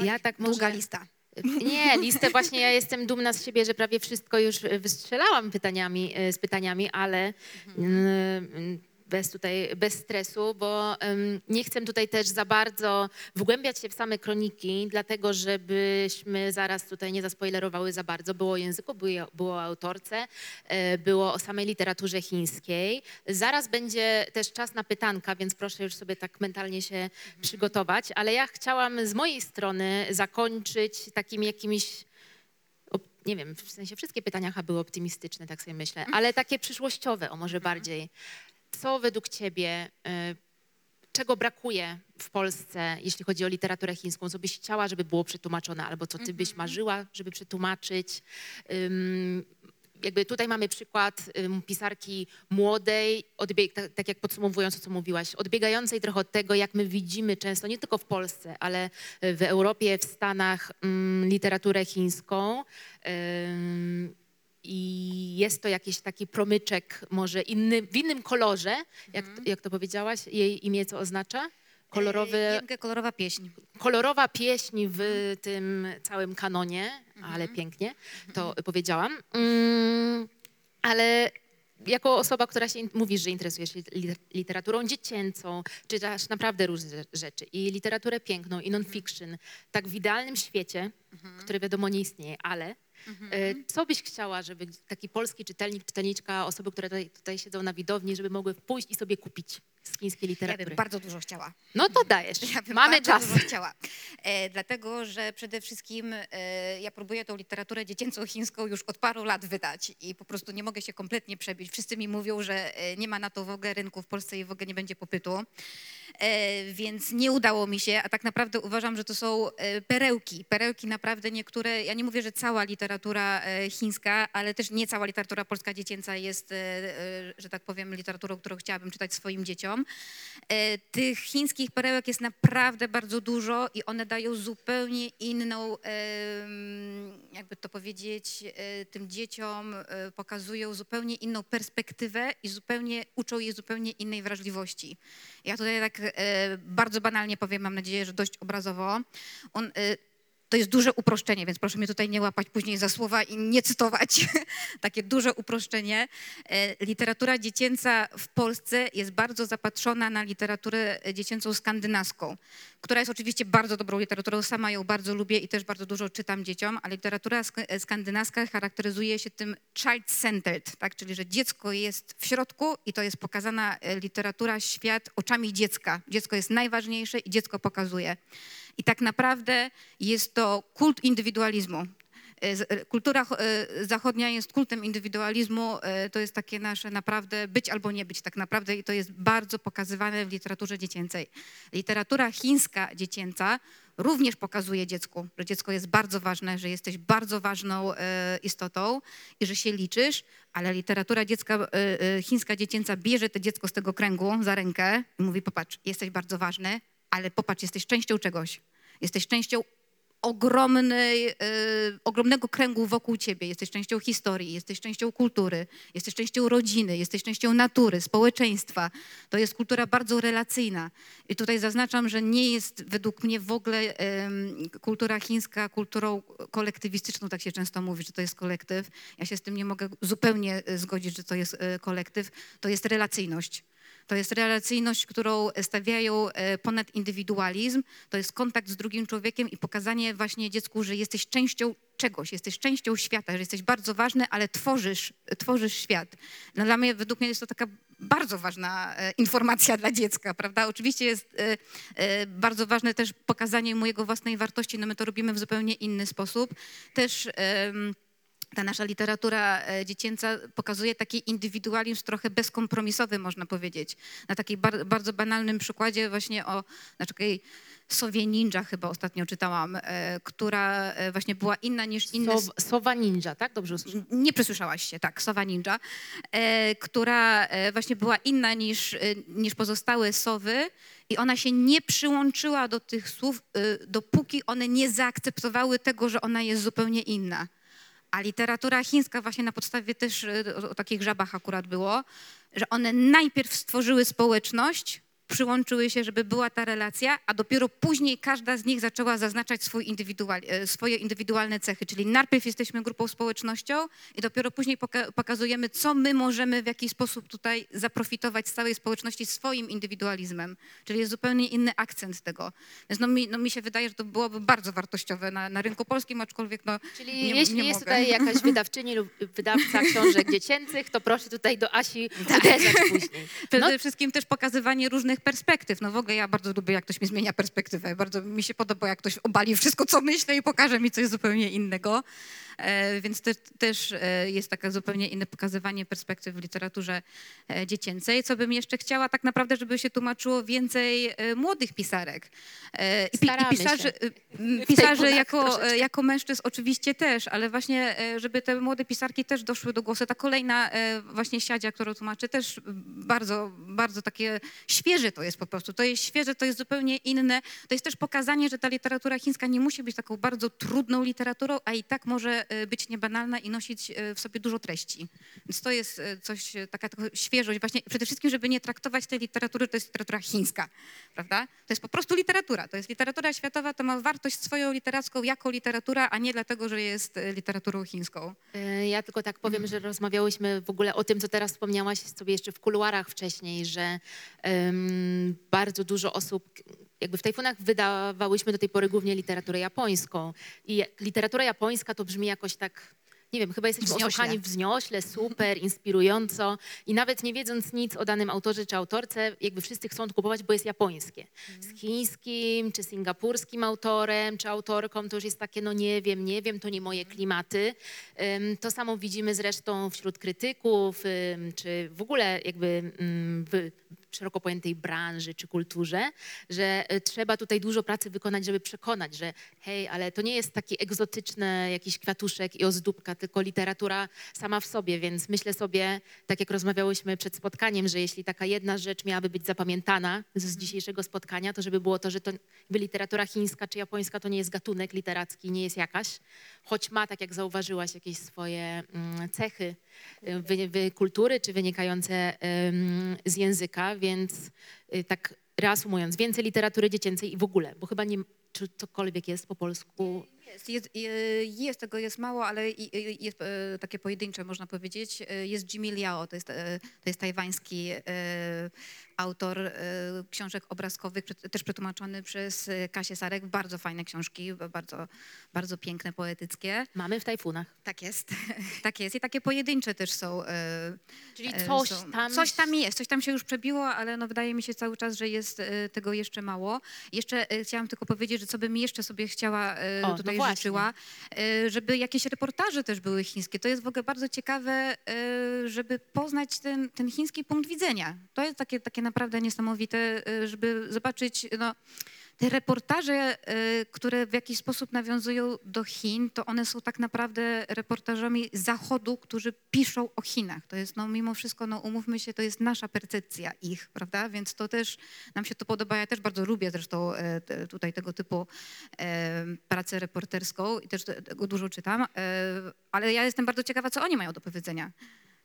ja tak może... Długa lista. Nie, listę właśnie ja jestem dumna z siebie, że prawie wszystko już e, wystrzelałam pytaniami, e, z pytaniami, ale mm, bez tutaj, bez stresu, bo nie chcę tutaj też za bardzo wgłębiać się w same kroniki, dlatego żebyśmy zaraz tutaj nie zaspoilerowały za bardzo. Było o języku, było, było o autorce, e, było o samej literaturze chińskiej. Zaraz będzie też czas na pytanka, więc proszę już sobie tak mentalnie się przygotować, ale ja chciałam z mojej strony zakończyć takim jakimś op- nie wiem, w sensie wszystkie pytania chyba były optymistyczne, tak sobie myślę, ale takie przyszłościowe, o może bardziej. Co według ciebie, y, czego brakuje w Polsce, jeśli chodzi o literaturę chińską? Co byś chciała, żeby było przetłumaczone, albo co ty byś marzyła, żeby przetłumaczyć? Jakby tutaj mamy przykład pisarki młodej, odbieg, tak, tak jak podsumowując to, co mówiłaś, odbiegającej trochę od tego, jak my widzimy często, nie tylko w Polsce, ale w Europie, w Stanach, literaturę chińską. I jest to jakiś taki promyczek, może inny, w innym kolorze, jak, jak to powiedziałaś, jej imię co oznacza? Kolorowy, Jęgę, kolorowa pieśń. kolorowa pieśń w tym całym kanonie, ale pięknie to powiedziałam. Mm, ale jako osoba, która się in- mówisz, że interesuje się li- literaturą dziecięcą, czytasz naprawdę różne rzeczy i literaturę piękną i non-fiction, tak w idealnym świecie, który wiadomo nie istnieje, ale e, co byś chciała, żeby taki polski czytelnik, czytelniczka, osoby, które tutaj, tutaj siedzą na widowni, żeby mogły pójść i sobie kupić z chińskiej Ja literatury? bym bardzo dużo chciała. No to dajesz. Ja bym Mamy bardzo czas. Dużo chciała. E, dlatego, że przede wszystkim e, ja próbuję tą literaturę dziecięcą chińską już od paru lat wydać i po prostu nie mogę się kompletnie przebić. Wszyscy mi mówią, że e, nie ma na to w ogóle rynku w Polsce i w ogóle nie będzie popytu. E, więc nie udało mi się, a tak naprawdę uważam, że to są e, perełki. Perełki naprawdę niektóre, ja nie mówię, że cała literatura e, chińska, ale też nie cała literatura polska dziecięca jest, że tak powiem, literaturą, którą chciałabym czytać swoim dzieciom. E, Tych chińskich perełek jest naprawdę bardzo dużo i one dają zupełnie inną, jakby to powiedzieć, e, tym dzieciom e, pokazują zupełnie inną perspektywę i zupełnie uczą je zupełnie innej wrażliwości. Ja tutaj tak bardzo banalnie powiem, mam nadzieję, że dość obrazowo. On, to jest duże uproszczenie, więc proszę mnie tutaj nie łapać później za słowa i nie cytować. Takie duże uproszczenie. E, Literatura dziecięca w Polsce jest bardzo zapatrzona na literaturę dziecięcą skandynawską, która jest oczywiście bardzo dobrą literaturą, sama ją bardzo lubię i też bardzo dużo czytam dzieciom, ale literatura sk- skandynawska charakteryzuje się tym child-centered, tak? czyli że dziecko jest w środku i to jest pokazana e, literatura, świat oczami dziecka. Dziecko jest najważniejsze i dziecko pokazuje. I tak naprawdę jest to kult indywidualizmu. E, e, Kultura e, zachodnia jest kultem indywidualizmu, to jest takie nasze naprawdę być albo nie być tak naprawdę i to jest bardzo pokazywane w literaturze dziecięcej. Literatura chińska dziecięca również pokazuje dziecku, że dziecko jest bardzo ważne, że jesteś bardzo ważną istotą i że się liczysz, ale literatura dziecka, chińska dziecięca bierze to dziecko z tego kręgu za rękę i mówi popatrz, jesteś bardzo ważny, ale popatrz, jesteś częścią czegoś. Jesteś częścią ogromnej, e, ogromnego kręgu wokół ciebie. Jesteś częścią historii, jesteś częścią kultury, jesteś częścią rodziny, jesteś częścią natury, społeczeństwa. To jest kultura bardzo relacyjna. I tutaj zaznaczam, że nie jest według mnie w ogóle kultura chińska kulturą kolektywistyczną, tak się często mówi, że to jest kolektyw. Ja się z tym nie mogę zupełnie e, zgodzić, że to jest e, kolektyw. To jest relacyjność. To jest relacyjność, którą stawiają e, ponad indywidualizm. To jest kontakt z drugim człowiekiem i pokazanie właśnie dziecku, że jesteś częścią czegoś, jesteś częścią świata, że jesteś bardzo ważny, ale tworzysz, tworzysz świat. No dla mnie, według mnie jest to taka bardzo ważna e, informacja dla dziecka, prawda? Oczywiście jest e, e, bardzo ważne też pokazanie mojego własnej wartości, no my to robimy w zupełnie inny sposób. Też... ta nasza literatura e, dziecięca pokazuje taki indywidualizm trochę bezkompromisowy, można powiedzieć. Na takim bar- bardzo banalnym przykładzie właśnie o na takiej sowie ninja chyba ostatnio czytałam, e, która e, właśnie była inna niż inne... Sow, sowa ninja, tak? Dobrze usłyszałam. Nie przesłyszałaś się, tak, Sowa Ninja, która właśnie była inna niż, niż pozostałe sowy i ona się nie przyłączyła do tych słów, dopóki one nie zaakceptowały tego, że ona jest zupełnie inna. A literatura chińska właśnie na podstawie też, e, o, o takich żabach akurat było, że one najpierw stworzyły społeczność, przyłączyły się, żeby była ta relacja, a dopiero później każda z nich zaczęła zaznaczać swój indywidual, e, swoje indywidualne cechy. Czyli najpierw jesteśmy grupą społecznością i dopiero później poka- pokazujemy, co my możemy w jakiś sposób tutaj zaprofitować z całej społeczności swoim indywidualizmem. Czyli jest zupełnie inny akcent tego. Więc no mi, no mi się wydaje, że to byłoby bardzo wartościowe na, na rynku polskim, aczkolwiek no, Czyli nie, jeśli nie jest mogę. tutaj jakaś wydawczyni lub wydawca książek dziecięcych, to proszę tutaj do Asi Tak. uderzać później. Przede wszystkim też pokazywanie różnych perspektyw. No w ogóle ja bardzo lubię, jak ktoś mi zmienia perspektywę. Bardzo mi się podoba, jak ktoś obali wszystko, co myślę i pokaże mi coś zupełnie innego. E, więc te, też e, jest takie zupełnie inne pokazywanie perspektyw w literaturze e, dziecięcej. Co bym jeszcze chciała tak naprawdę, żeby się tłumaczyło więcej młodych pisarek. I, i pisarzy, pisarzy jako, troszeczkę. jako mężczyzn oczywiście też, ale właśnie, żeby te młode pisarki też doszły do głosu. Ta kolejna właśnie siadzia, którą tłumaczę, też bardzo, bardzo takie świeże to jest po prostu. To jest świeże, to jest zupełnie inne. To jest też pokazanie, że ta literatura chińska nie musi być taką bardzo trudną literaturą, a i tak może być niebanalna i nosić e, w sobie dużo treści. Więc to jest e, coś, taka świeżość. Właśnie przede wszystkim, żeby nie traktować tej literatury, to jest literatura chińska, prawda? To jest po prostu literatura. To jest literatura światowa, to ma wartość swoją literacką jako literatura, a nie dlatego, że jest literaturą chińską. Ja tylko tak powiem, że rozmawiałyśmy w ogóle o tym, co teraz wspomniałaś sobie jeszcze w kuluarach wcześniej, że em, bardzo dużo osób, jakby w tajfunach wydawałyśmy do tej pory głównie literaturę japońską. I literatura japońska to brzmi jakoś tak, nie wiem, chyba jesteśmy Wzniośle. otoczani wzniośle, super, inspirująco i nawet nie wiedząc nic o danym autorze czy autorce, jakby wszyscy chcą kupować, bo jest japońskie. Z chińskim czy singapurskim autorem czy autorką to już jest takie, no nie wiem, nie wiem, to nie moje klimaty. Ym, To samo widzimy zresztą wśród krytyków, czy w ogóle jakby w szeroko pojętej branży czy kulturze, że y, trzeba tutaj dużo pracy wykonać, żeby przekonać, że hej, ale to nie jest taki egzotyczny jakiś kwiatuszek i ozdóbka, tylko literatura sama w sobie, więc myślę sobie, tak jak rozmawiałyśmy przed spotkaniem, że jeśli taka jedna rzecz miałaby być zapamiętana z, z dzisiejszego spotkania, to żeby było to, że to literatura chińska czy japońska to nie jest gatunek literacki, nie jest jakaś, choć ma, tak jak zauważyłaś, jakieś swoje mm, cechy y, wy, wy, kultury czy wynikające z języka, więc y, tak reasumując, więcej literatury dziecięcej i w ogóle, bo chyba nie, czy cokolwiek jest po polsku. Jest, jest, e, jest, tego jest mało, ale jest e, takie pojedyncze, można powiedzieć. E, Jest Jimmy Liao, to jest, to jest tajwański autor książek obrazkowych, też przetłumaczony przez Kasię Sarek. Bardzo fajne książki, bardzo, bardzo piękne, poetyckie. Mamy w tajfunach. Tak jest, tak jest. I takie pojedyncze też są. Czyli coś są. tam... Coś tam jest, coś tam się już przebiło, ale no wydaje mi się cały czas, że jest tego jeszcze mało. Jeszcze chciałam tylko powiedzieć, że co bym jeszcze sobie chciała O, no tutaj właśnie. e, żeby jakieś reportaże też były chińskie. To jest w ogóle bardzo ciekawe, e, żeby poznać ten, ten chiński punkt widzenia. To jest takie, takie naprawdę niesamowite, e, żeby zobaczyć, no, te reportaże, e, które w jakiś sposób nawiązują do Chin, to one są tak naprawdę reportażami Zachodu, którzy piszą o Chinach. To jest, no mimo wszystko, no umówmy się, to jest nasza percepcja ich, prawda? Więc to też, nam się to podoba. Ja też bardzo lubię zresztą e, tutaj tego typu e, pracę reporterską i też te- tego dużo czytam, ale ja jestem bardzo ciekawa, co oni mają do powiedzenia.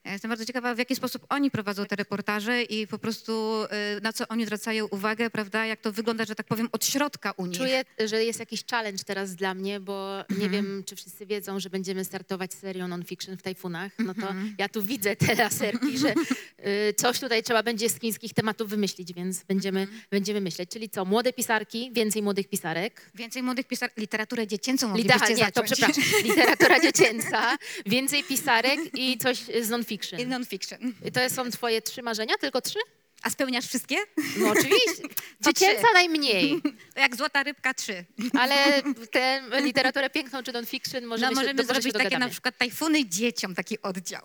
Ja jestem bardzo ciekawa, w jaki sposób oni prowadzą te reportaże i po prostu e, na co oni zwracają uwagę, prawda? Jak to wygląda, że tak powiem, od środka u nich. Czuję, że jest jakiś challenge teraz dla mnie, bo Mhm. nie wiem, czy wszyscy wiedzą, że będziemy startować serią non-fiction w tajfunach. No to Mhm. ja tu widzę te laserki, że y, coś tutaj trzeba będzie z chińskich tematów wymyślić, więc będziemy, Mhm. będziemy myśleć. Czyli co, młode pisarki, więcej młodych pisarek. Więcej młodych pisar, literaturę dziecięcą moglibyście nie, to zacząć. przepraszam, literatura dziecięca, więcej pisarek i coś z non-fiction. I non-fiction. I to są twoje trzy marzenia? Tylko trzy? A spełniasz wszystkie? No oczywiście. Dziecięca najmniej, To jak złota rybka trzy. ale tę literaturę piękną czy non-fiction możemy, no możemy się zrobić takie na przykład tajfuny dzieciom, taki oddział.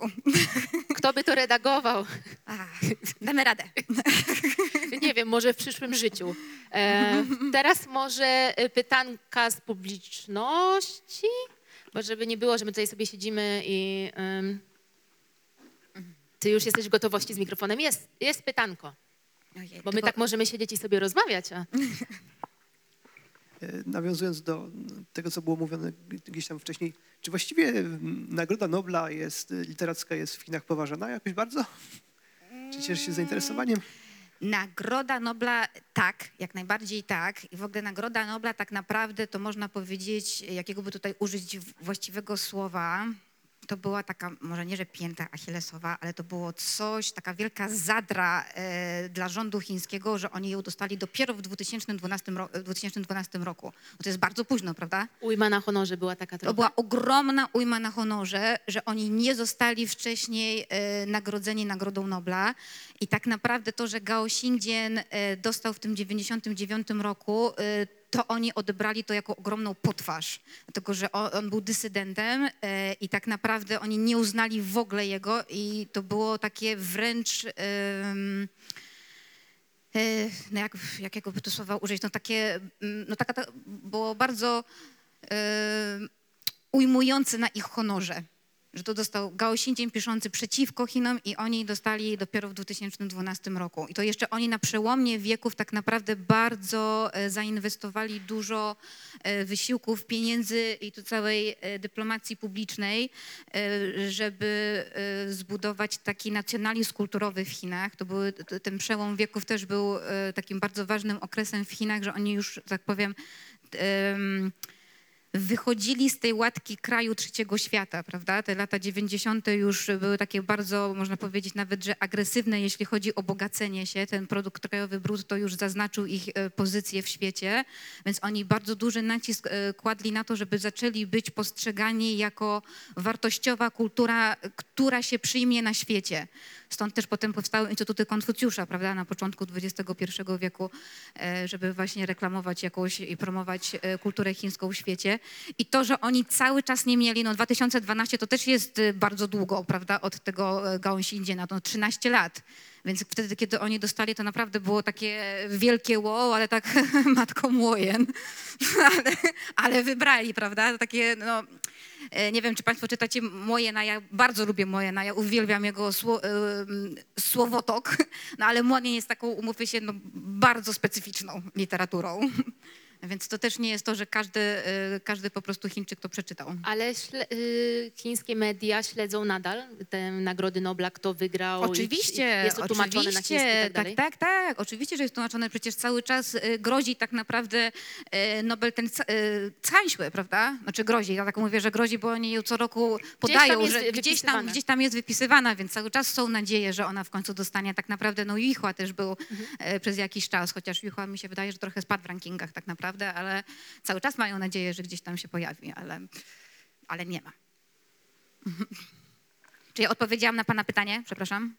Kto by to redagował? Ach, damy radę. Nie wiem, może w przyszłym życiu. E, teraz może e, pytanka z publiczności, bo żeby nie było, że my tutaj sobie siedzimy i... ty już jesteś w gotowości z mikrofonem? Jest, jest pytanko, Ojej, bo my tylko- tak możemy siedzieć i sobie rozmawiać. A... E, Nawiązując do tego, co było mówione gdzieś tam wcześniej, czy właściwie mm, Nagroda Nobla jest, e, literacka jest w Chinach poważana jakoś bardzo? Czy cieszy się zainteresowaniem? Nagroda Nobla tak, jak najbardziej tak. I w ogóle Nagroda Nobla tak naprawdę to można powiedzieć, jakiego by tutaj użyć w- właściwego słowa. To była taka, może nie, że pięta achillesowa, ale to było coś, taka wielka zadra e, dla rządu chińskiego, że oni ją dostali dopiero w 2012, ro, 2012 roku. No to jest bardzo późno, prawda? Ujma na honorze była taka trochę. To była ogromna ujma na honorze, że oni nie zostali wcześniej e, nagrodzeni Nagrodą Nobla. I tak naprawdę to, że Gao Xingjian e, dostał w tym 99 roku, e, to oni odebrali to jako ogromną potwarz, dlatego że on, on był dysydentem e, i tak naprawdę oni nie uznali w ogóle jego i to było takie wręcz... e, no jak, jakiego by tu słowa użyć, no takie, mm, no taka, ta, było bardzo e, ujmujący na ich honorze, że to dostał Gao Xinjiang piszący przeciwko Chinom i oni dostali dopiero w 2012 roku. I to jeszcze oni na przełomie wieków tak naprawdę bardzo e, zainwestowali dużo e, wysiłków, pieniędzy i tu całej e, dyplomacji publicznej, żeby zbudować taki nacjonalizm kulturowy w Chinach. To były, ten przełom wieków też był takim bardzo ważnym okresem w Chinach, że oni już, tak powiem, em, wychodzili z tej łatki kraju trzeciego świata, prawda? Te lata 90. już były takie bardzo, można powiedzieć nawet, że agresywne, jeśli chodzi o bogacenie się. Ten produkt krajowy brutto już zaznaczył ich e, pozycję w świecie, więc oni bardzo duży nacisk e, kładli na to, żeby zaczęli być postrzegani jako wartościowa kultura, która się przyjmie na świecie. Stąd też potem powstały Instytuty Konfucjusza, prawda, na początku XXI wieku, e, żeby właśnie reklamować jakąś i promować e, kulturę chińską w świecie. I to, że oni cały czas nie mieli, no 2012 to też jest e, bardzo długo, prawda, od tego Gao Xinjiana, to 13 lat. Więc wtedy, kiedy oni dostali, to naprawdę było takie wielkie wow, ale tak matką łojen. ale, ale wybrali, prawda, takie no... E, Nie wiem, czy Państwo czytacie Mojena, ja bardzo lubię Mojena, ja uwielbiam jego sło, em, słowotok, no ale Mojen jest taką, umówmy się, no, bardzo specyficzną literaturą. Więc to też nie jest to, że każdy, y, każdy po prostu Chińczyk to przeczytał. Ale y, chińskie media śledzą nadal te nagrody Nobla, kto wygrał. Oczywiście, Jest to tłumaczone na chiński i oczywiście, tak dalej? tak, tak, oczywiście, że jest tłumaczone. Przecież cały czas y, grozi tak naprawdę Nobel ten ca- cańśły, prawda? Znaczy grozi, ja tak mówię, że grozi, bo oni ją co roku podają, jest że gdzieś tam, gdzieś tam jest wypisywana, więc cały czas są nadzieje, że ona w końcu dostanie. Tak naprawdę, no Juchła też był Mhm. przez jakiś czas, chociaż Juchła mi się wydaje, że trochę spadł w rankingach tak naprawdę, ale cały czas mają nadzieję, że gdzieś tam się pojawi, ale, ale nie ma. Czy ja odpowiedziałam na pana pytanie? Przepraszam.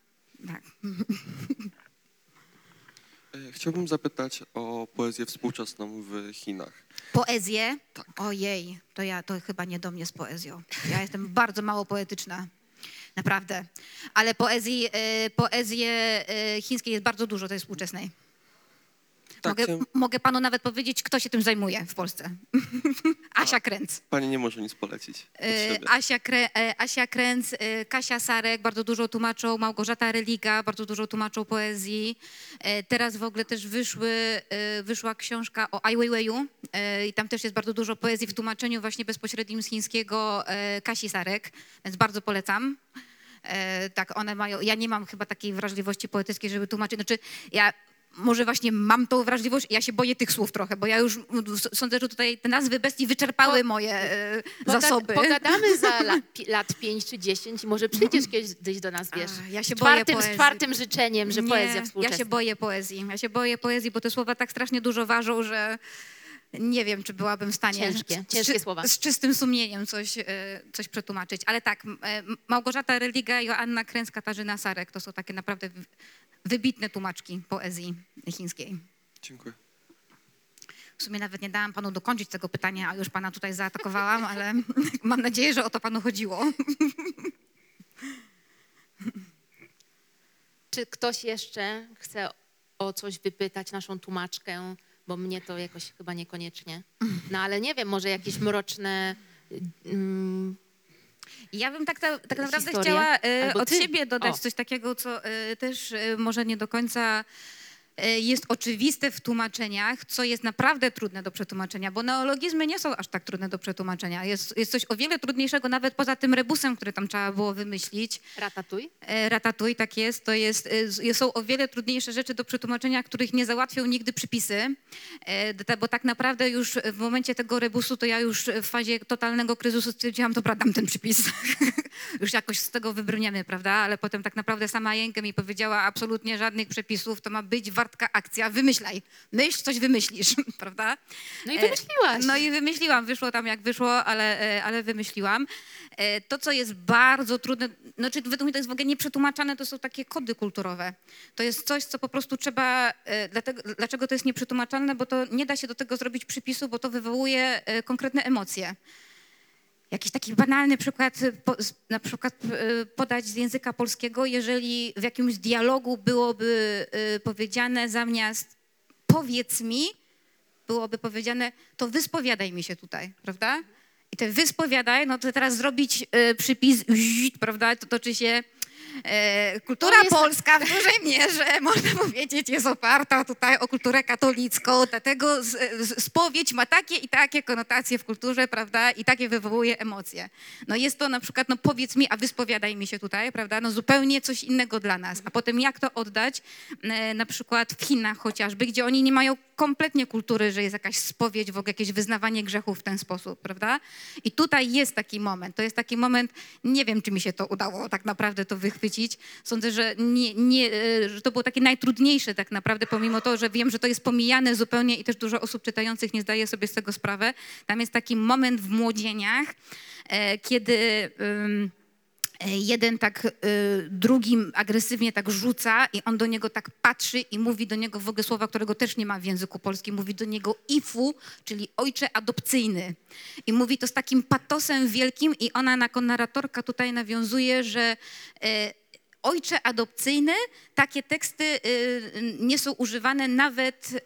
Tak. E, Chciałbym zapytać o poezję współczesną w Chinach. Poezję? Tak. Ojej, to ja to chyba nie do mnie z poezją. Ja jestem bardzo mało poetyczna. Naprawdę. Ale poezji, e, poezji e, chińskiej jest bardzo dużo, tej współczesnej. Tak, Mogę, chciałem- mogę panu nawet powiedzieć, kto się tym zajmuje w Polsce. Asia Kręc. Pani nie może nic polecić. od E, siebie. Asia, Krę, e, Asia Kręc, e, Kasia Sarek bardzo dużo tłumaczą, Małgorzata Religa bardzo dużo tłumaczą poezji. E, Teraz w ogóle też wyszły, e, wyszła książka o Ai Weiweiu e, i tam też jest bardzo dużo poezji w tłumaczeniu właśnie bezpośrednim z chińskiego e, Kasi Sarek, więc bardzo polecam. E, Tak, one mają, ja nie mam chyba takiej wrażliwości poetyckiej, żeby tłumaczyć, znaczy ja może właśnie mam tą wrażliwość, ja się boję tych słów trochę, bo ja już sądzę, że tutaj te nazwy bestii wyczerpały Po- moje e, Poga- zasoby. Pogadamy za lat, lat 5 czy 10 i może przyjdziesz kiedyś do nas, wiesz. A, ja się z, boję czwartym, z poezji. czwartym życzeniem, że Nie, poezja współczesna. Ja się boję poezji. Ja się boję poezji, bo te słowa tak strasznie dużo ważą, że nie wiem, czy byłabym w stanie Ciężkie, z, ciężkie z, słowa. z czystym sumieniem coś, e, coś przetłumaczyć. Ale tak, e, Małgorzata Religa, Joanna Kręc, Katarzyna Sarek to są takie naprawdę wy- wybitne tłumaczki poezji chińskiej. Dziękuję. W sumie nawet nie dałam panu dokończyć tego pytania, a już pana tutaj zaatakowałam, ale mam nadzieję, że o to panu chodziło. Czy ktoś jeszcze chce o coś wypytać naszą tłumaczkę, bo mnie to jakoś chyba niekoniecznie. No ale nie wiem, może jakieś mroczne... Mm, Ja bym tak, ta, tak naprawdę chciała Albo od ty. siebie dodać O. coś takiego, co e, też e, może nie do końca jest oczywiste w tłumaczeniach, co jest naprawdę trudne do przetłumaczenia, bo neologizmy nie są aż tak trudne do przetłumaczenia. Jest, jest coś o wiele trudniejszego, nawet poza tym rebusem, który tam trzeba było wymyślić. ratatuj? E, Ratatuj, tak jest. To jest, e, z- są o wiele trudniejsze rzeczy do przetłumaczenia, których nie załatwią nigdy przypisy, E, bo tak naprawdę już w momencie tego rebusu, to ja już w fazie totalnego kryzysu stwierdziłam, dobra, dam ten przypis. już jakoś z tego wybrniemy, prawda? Ale potem tak naprawdę sama Jękę mi powiedziała, absolutnie żadnych przepisów, to ma być wartka akcja, wymyślaj. Myśl, coś wymyślisz, prawda? No i E, wymyśliłaś. No i wymyśliłam, wyszło tam jak wyszło, ale, e, ale wymyśliłam. E, To, co jest bardzo trudne, znaczy według mnie to jest w ogóle nieprzetłumaczane, to są takie kody kulturowe. To jest coś, co po prostu trzeba, dlatego, dlaczego to jest nieprzetłumaczalne, bo to nie da się do tego zrobić przypisu, bo to wywołuje konkretne emocje. Jakiś taki banalny przykład, z- na przykład e, podać z języka polskiego, jeżeli w jakimś dialogu byłoby e, powiedziane zamiast powiedz mi, byłoby powiedziane, to wyspowiadaj mi się tutaj, prawda? I te wyspowiadaj, no to teraz zrobić przypis, prawda, to toczy się kultura To jest- polska w dużej mierze, można powiedzieć, jest oparta tutaj o kulturę katolicką, dlatego spowiedź ma takie i takie konotacje w kulturze, prawda, i takie wywołuje emocje. No jest to na przykład, no powiedz mi, a wyspowiadaj mi się tutaj, prawda, no zupełnie coś innego dla nas. A potem jak to oddać, e, na przykład w Chinach chociażby, gdzie oni nie mają kompletnie kultury, że jest jakaś spowiedź, w ogóle jakieś wyznawanie grzechów w ten sposób, prawda? I tutaj jest taki moment, to jest taki moment, nie wiem, czy mi się to udało tak naprawdę to wychwycić. Sądzę, że, nie, nie, e, że to było takie najtrudniejsze tak naprawdę, pomimo to, że wiem, że to jest pomijane zupełnie i też dużo osób czytających nie zdaje sobie z tego sprawę. Tam jest taki moment w młodzieniach, e, kiedy... jeden tak y, drugim agresywnie tak rzuca i on do niego tak patrzy i mówi do niego w ogóle słowa, którego też nie ma w języku polskim, mówi do niego ifu, czyli ojcze adopcyjny. I mówi to z takim patosem wielkim i ona jako narratorka tutaj nawiązuje, że e, ojcze adopcyjny, takie teksty y, nie są używane nawet y,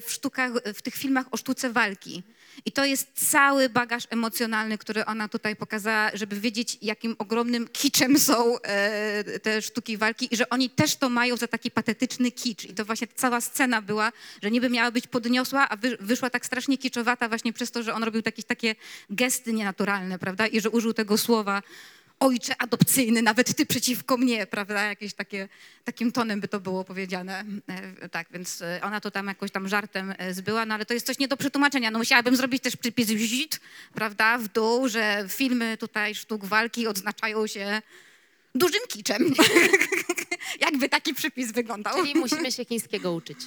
w sztukach, w tych filmach o sztuce walki. I to jest cały bagaż emocjonalny, który ona tutaj pokazała, żeby wiedzieć, jakim ogromnym kiczem są e, te sztuki walki i że oni też to mają za taki patetyczny kicz. I to właśnie cała scena była, że niby miała być podniosła, a wy, wyszła tak strasznie kiczowata właśnie przez to, że on robił jakieś takie gesty nienaturalne, prawda? I że użył tego słowa ojcze adopcyjny, nawet ty przeciwko mnie, prawda? Jakieś takie, takim tonem by to było powiedziane. E, Tak, więc e, ona to tam jakoś tam żartem e, zbyła, no ale to jest coś nie do przetłumaczenia. No musiałabym zrobić też przypis zit, prawda, w dół, że filmy tutaj sztuk walki odznaczają się dużym kiczem. Jakby taki przypis wyglądał. Czyli musimy się chińskiego uczyć.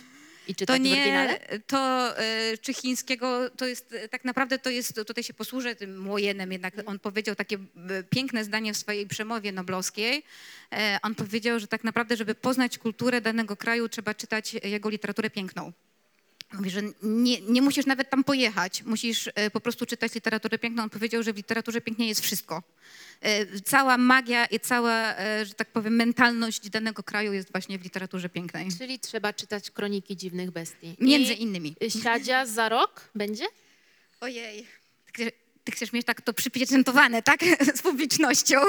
I To czytać w oryginale? nie, to e, czy chińskiego, to jest e, tak naprawdę to jest, tutaj się posłużę tym Młojenem, jednak on powiedział takie e, piękne zdanie w swojej przemowie noblowskiej. E, On powiedział, że tak naprawdę, żeby poznać kulturę danego kraju, trzeba czytać jego literaturę piękną. Mówi, że nie, nie musisz nawet tam pojechać, musisz e, po prostu czytać literaturę piękną. On powiedział, że w literaturze pięknej jest wszystko. E, Cała magia i cała, e, że tak powiem, mentalność danego kraju jest właśnie w literaturze pięknej. Czyli trzeba czytać Kroniki Dziwnych Bestii. Między I innymi. Siadzia za rok będzie? Ojej. Ty, chcesz mieć tak to przypieczętowane, tak? Z publicznością.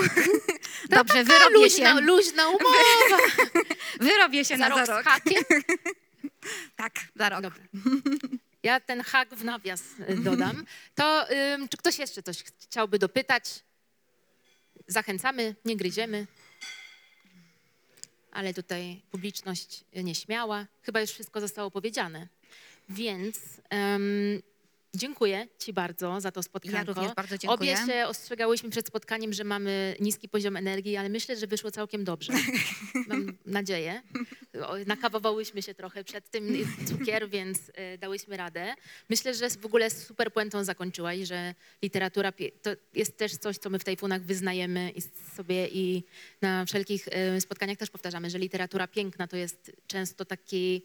Dobrze, wyrobię się. Luźna, luźna umowa. Wyrobię się Za na rok za rok. Tak, za rok. Dobra. Ja ten hak w nawias y, dodam. To ym, czy ktoś jeszcze coś chciałby dopytać? Zachęcamy, nie gryziemy. Ale tutaj publiczność nieśmiała. Chyba już wszystko zostało powiedziane. Więc ym, dziękuję Ci bardzo za to spotkanko. Ja również bardzo dziękuję. Obie się ostrzegałyśmy przed spotkaniem, że mamy niski poziom energii, ale myślę, że wyszło całkiem dobrze. Mam nadzieję. Nakawowałyśmy się trochę przed tym cukier, więc y, dałyśmy radę. Myślę, że w ogóle z super puentą zakończyłaś, że literatura to jest też coś, co my w Tajfunach wyznajemy i sobie i na wszelkich y, spotkaniach też powtarzamy, że literatura piękna to jest często taki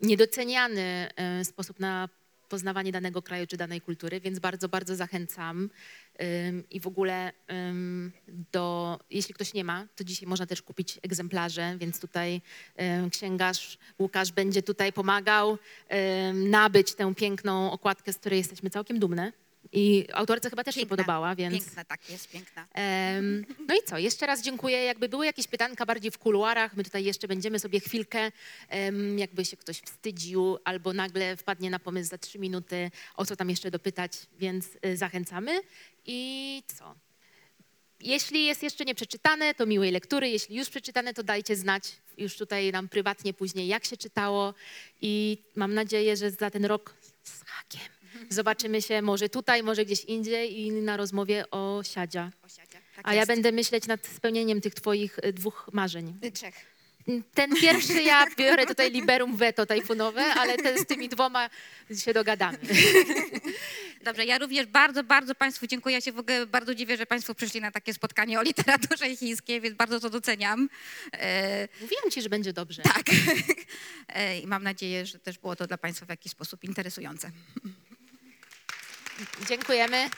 niedoceniany y, sposób na poznawanie danego kraju czy danej kultury, więc bardzo, bardzo zachęcam. I w ogóle do, jeśli ktoś nie ma, to dzisiaj można też kupić egzemplarze, więc tutaj ym, księgarz Łukasz będzie tutaj pomagał nabyć tę piękną okładkę, z której jesteśmy całkiem dumne. I autorce chyba też się Piękna, podobała, więc... Piękna, tak, jest piękna. No i co, jeszcze raz dziękuję. Jakby były jakieś pytanka bardziej w kuluarach, my tutaj jeszcze będziemy sobie chwilkę, em, jakby się ktoś wstydził albo nagle wpadnie na pomysł za trzy minuty, o co tam jeszcze dopytać, więc y, zachęcamy. I co? Jeśli jest jeszcze nie przeczytane, to miłej lektury. Jeśli już przeczytane, to dajcie znać już tutaj nam prywatnie później, jak się czytało. I mam nadzieję, że za ten rok z hakiem zobaczymy się może tutaj, może gdzieś indziej i na rozmowie o siadzia. Osiadzie, tak A ja jest. będę myśleć nad spełnieniem tych twoich y, dwóch marzeń. Y, Trzech. Ten pierwszy ja biorę tutaj liberum veto tajfunowe, ale ten z tymi dwoma się dogadamy. Dobrze, ja również bardzo, bardzo Państwu dziękuję. Ja się w ogóle bardzo dziwię, że Państwo przyszli na takie spotkanie o literaturze chińskiej, więc bardzo to doceniam. E, Mówiłam ci, że będzie dobrze. tak. I mam nadzieję, że też było to dla Państwa w jakiś sposób interesujące. Dziękujemy.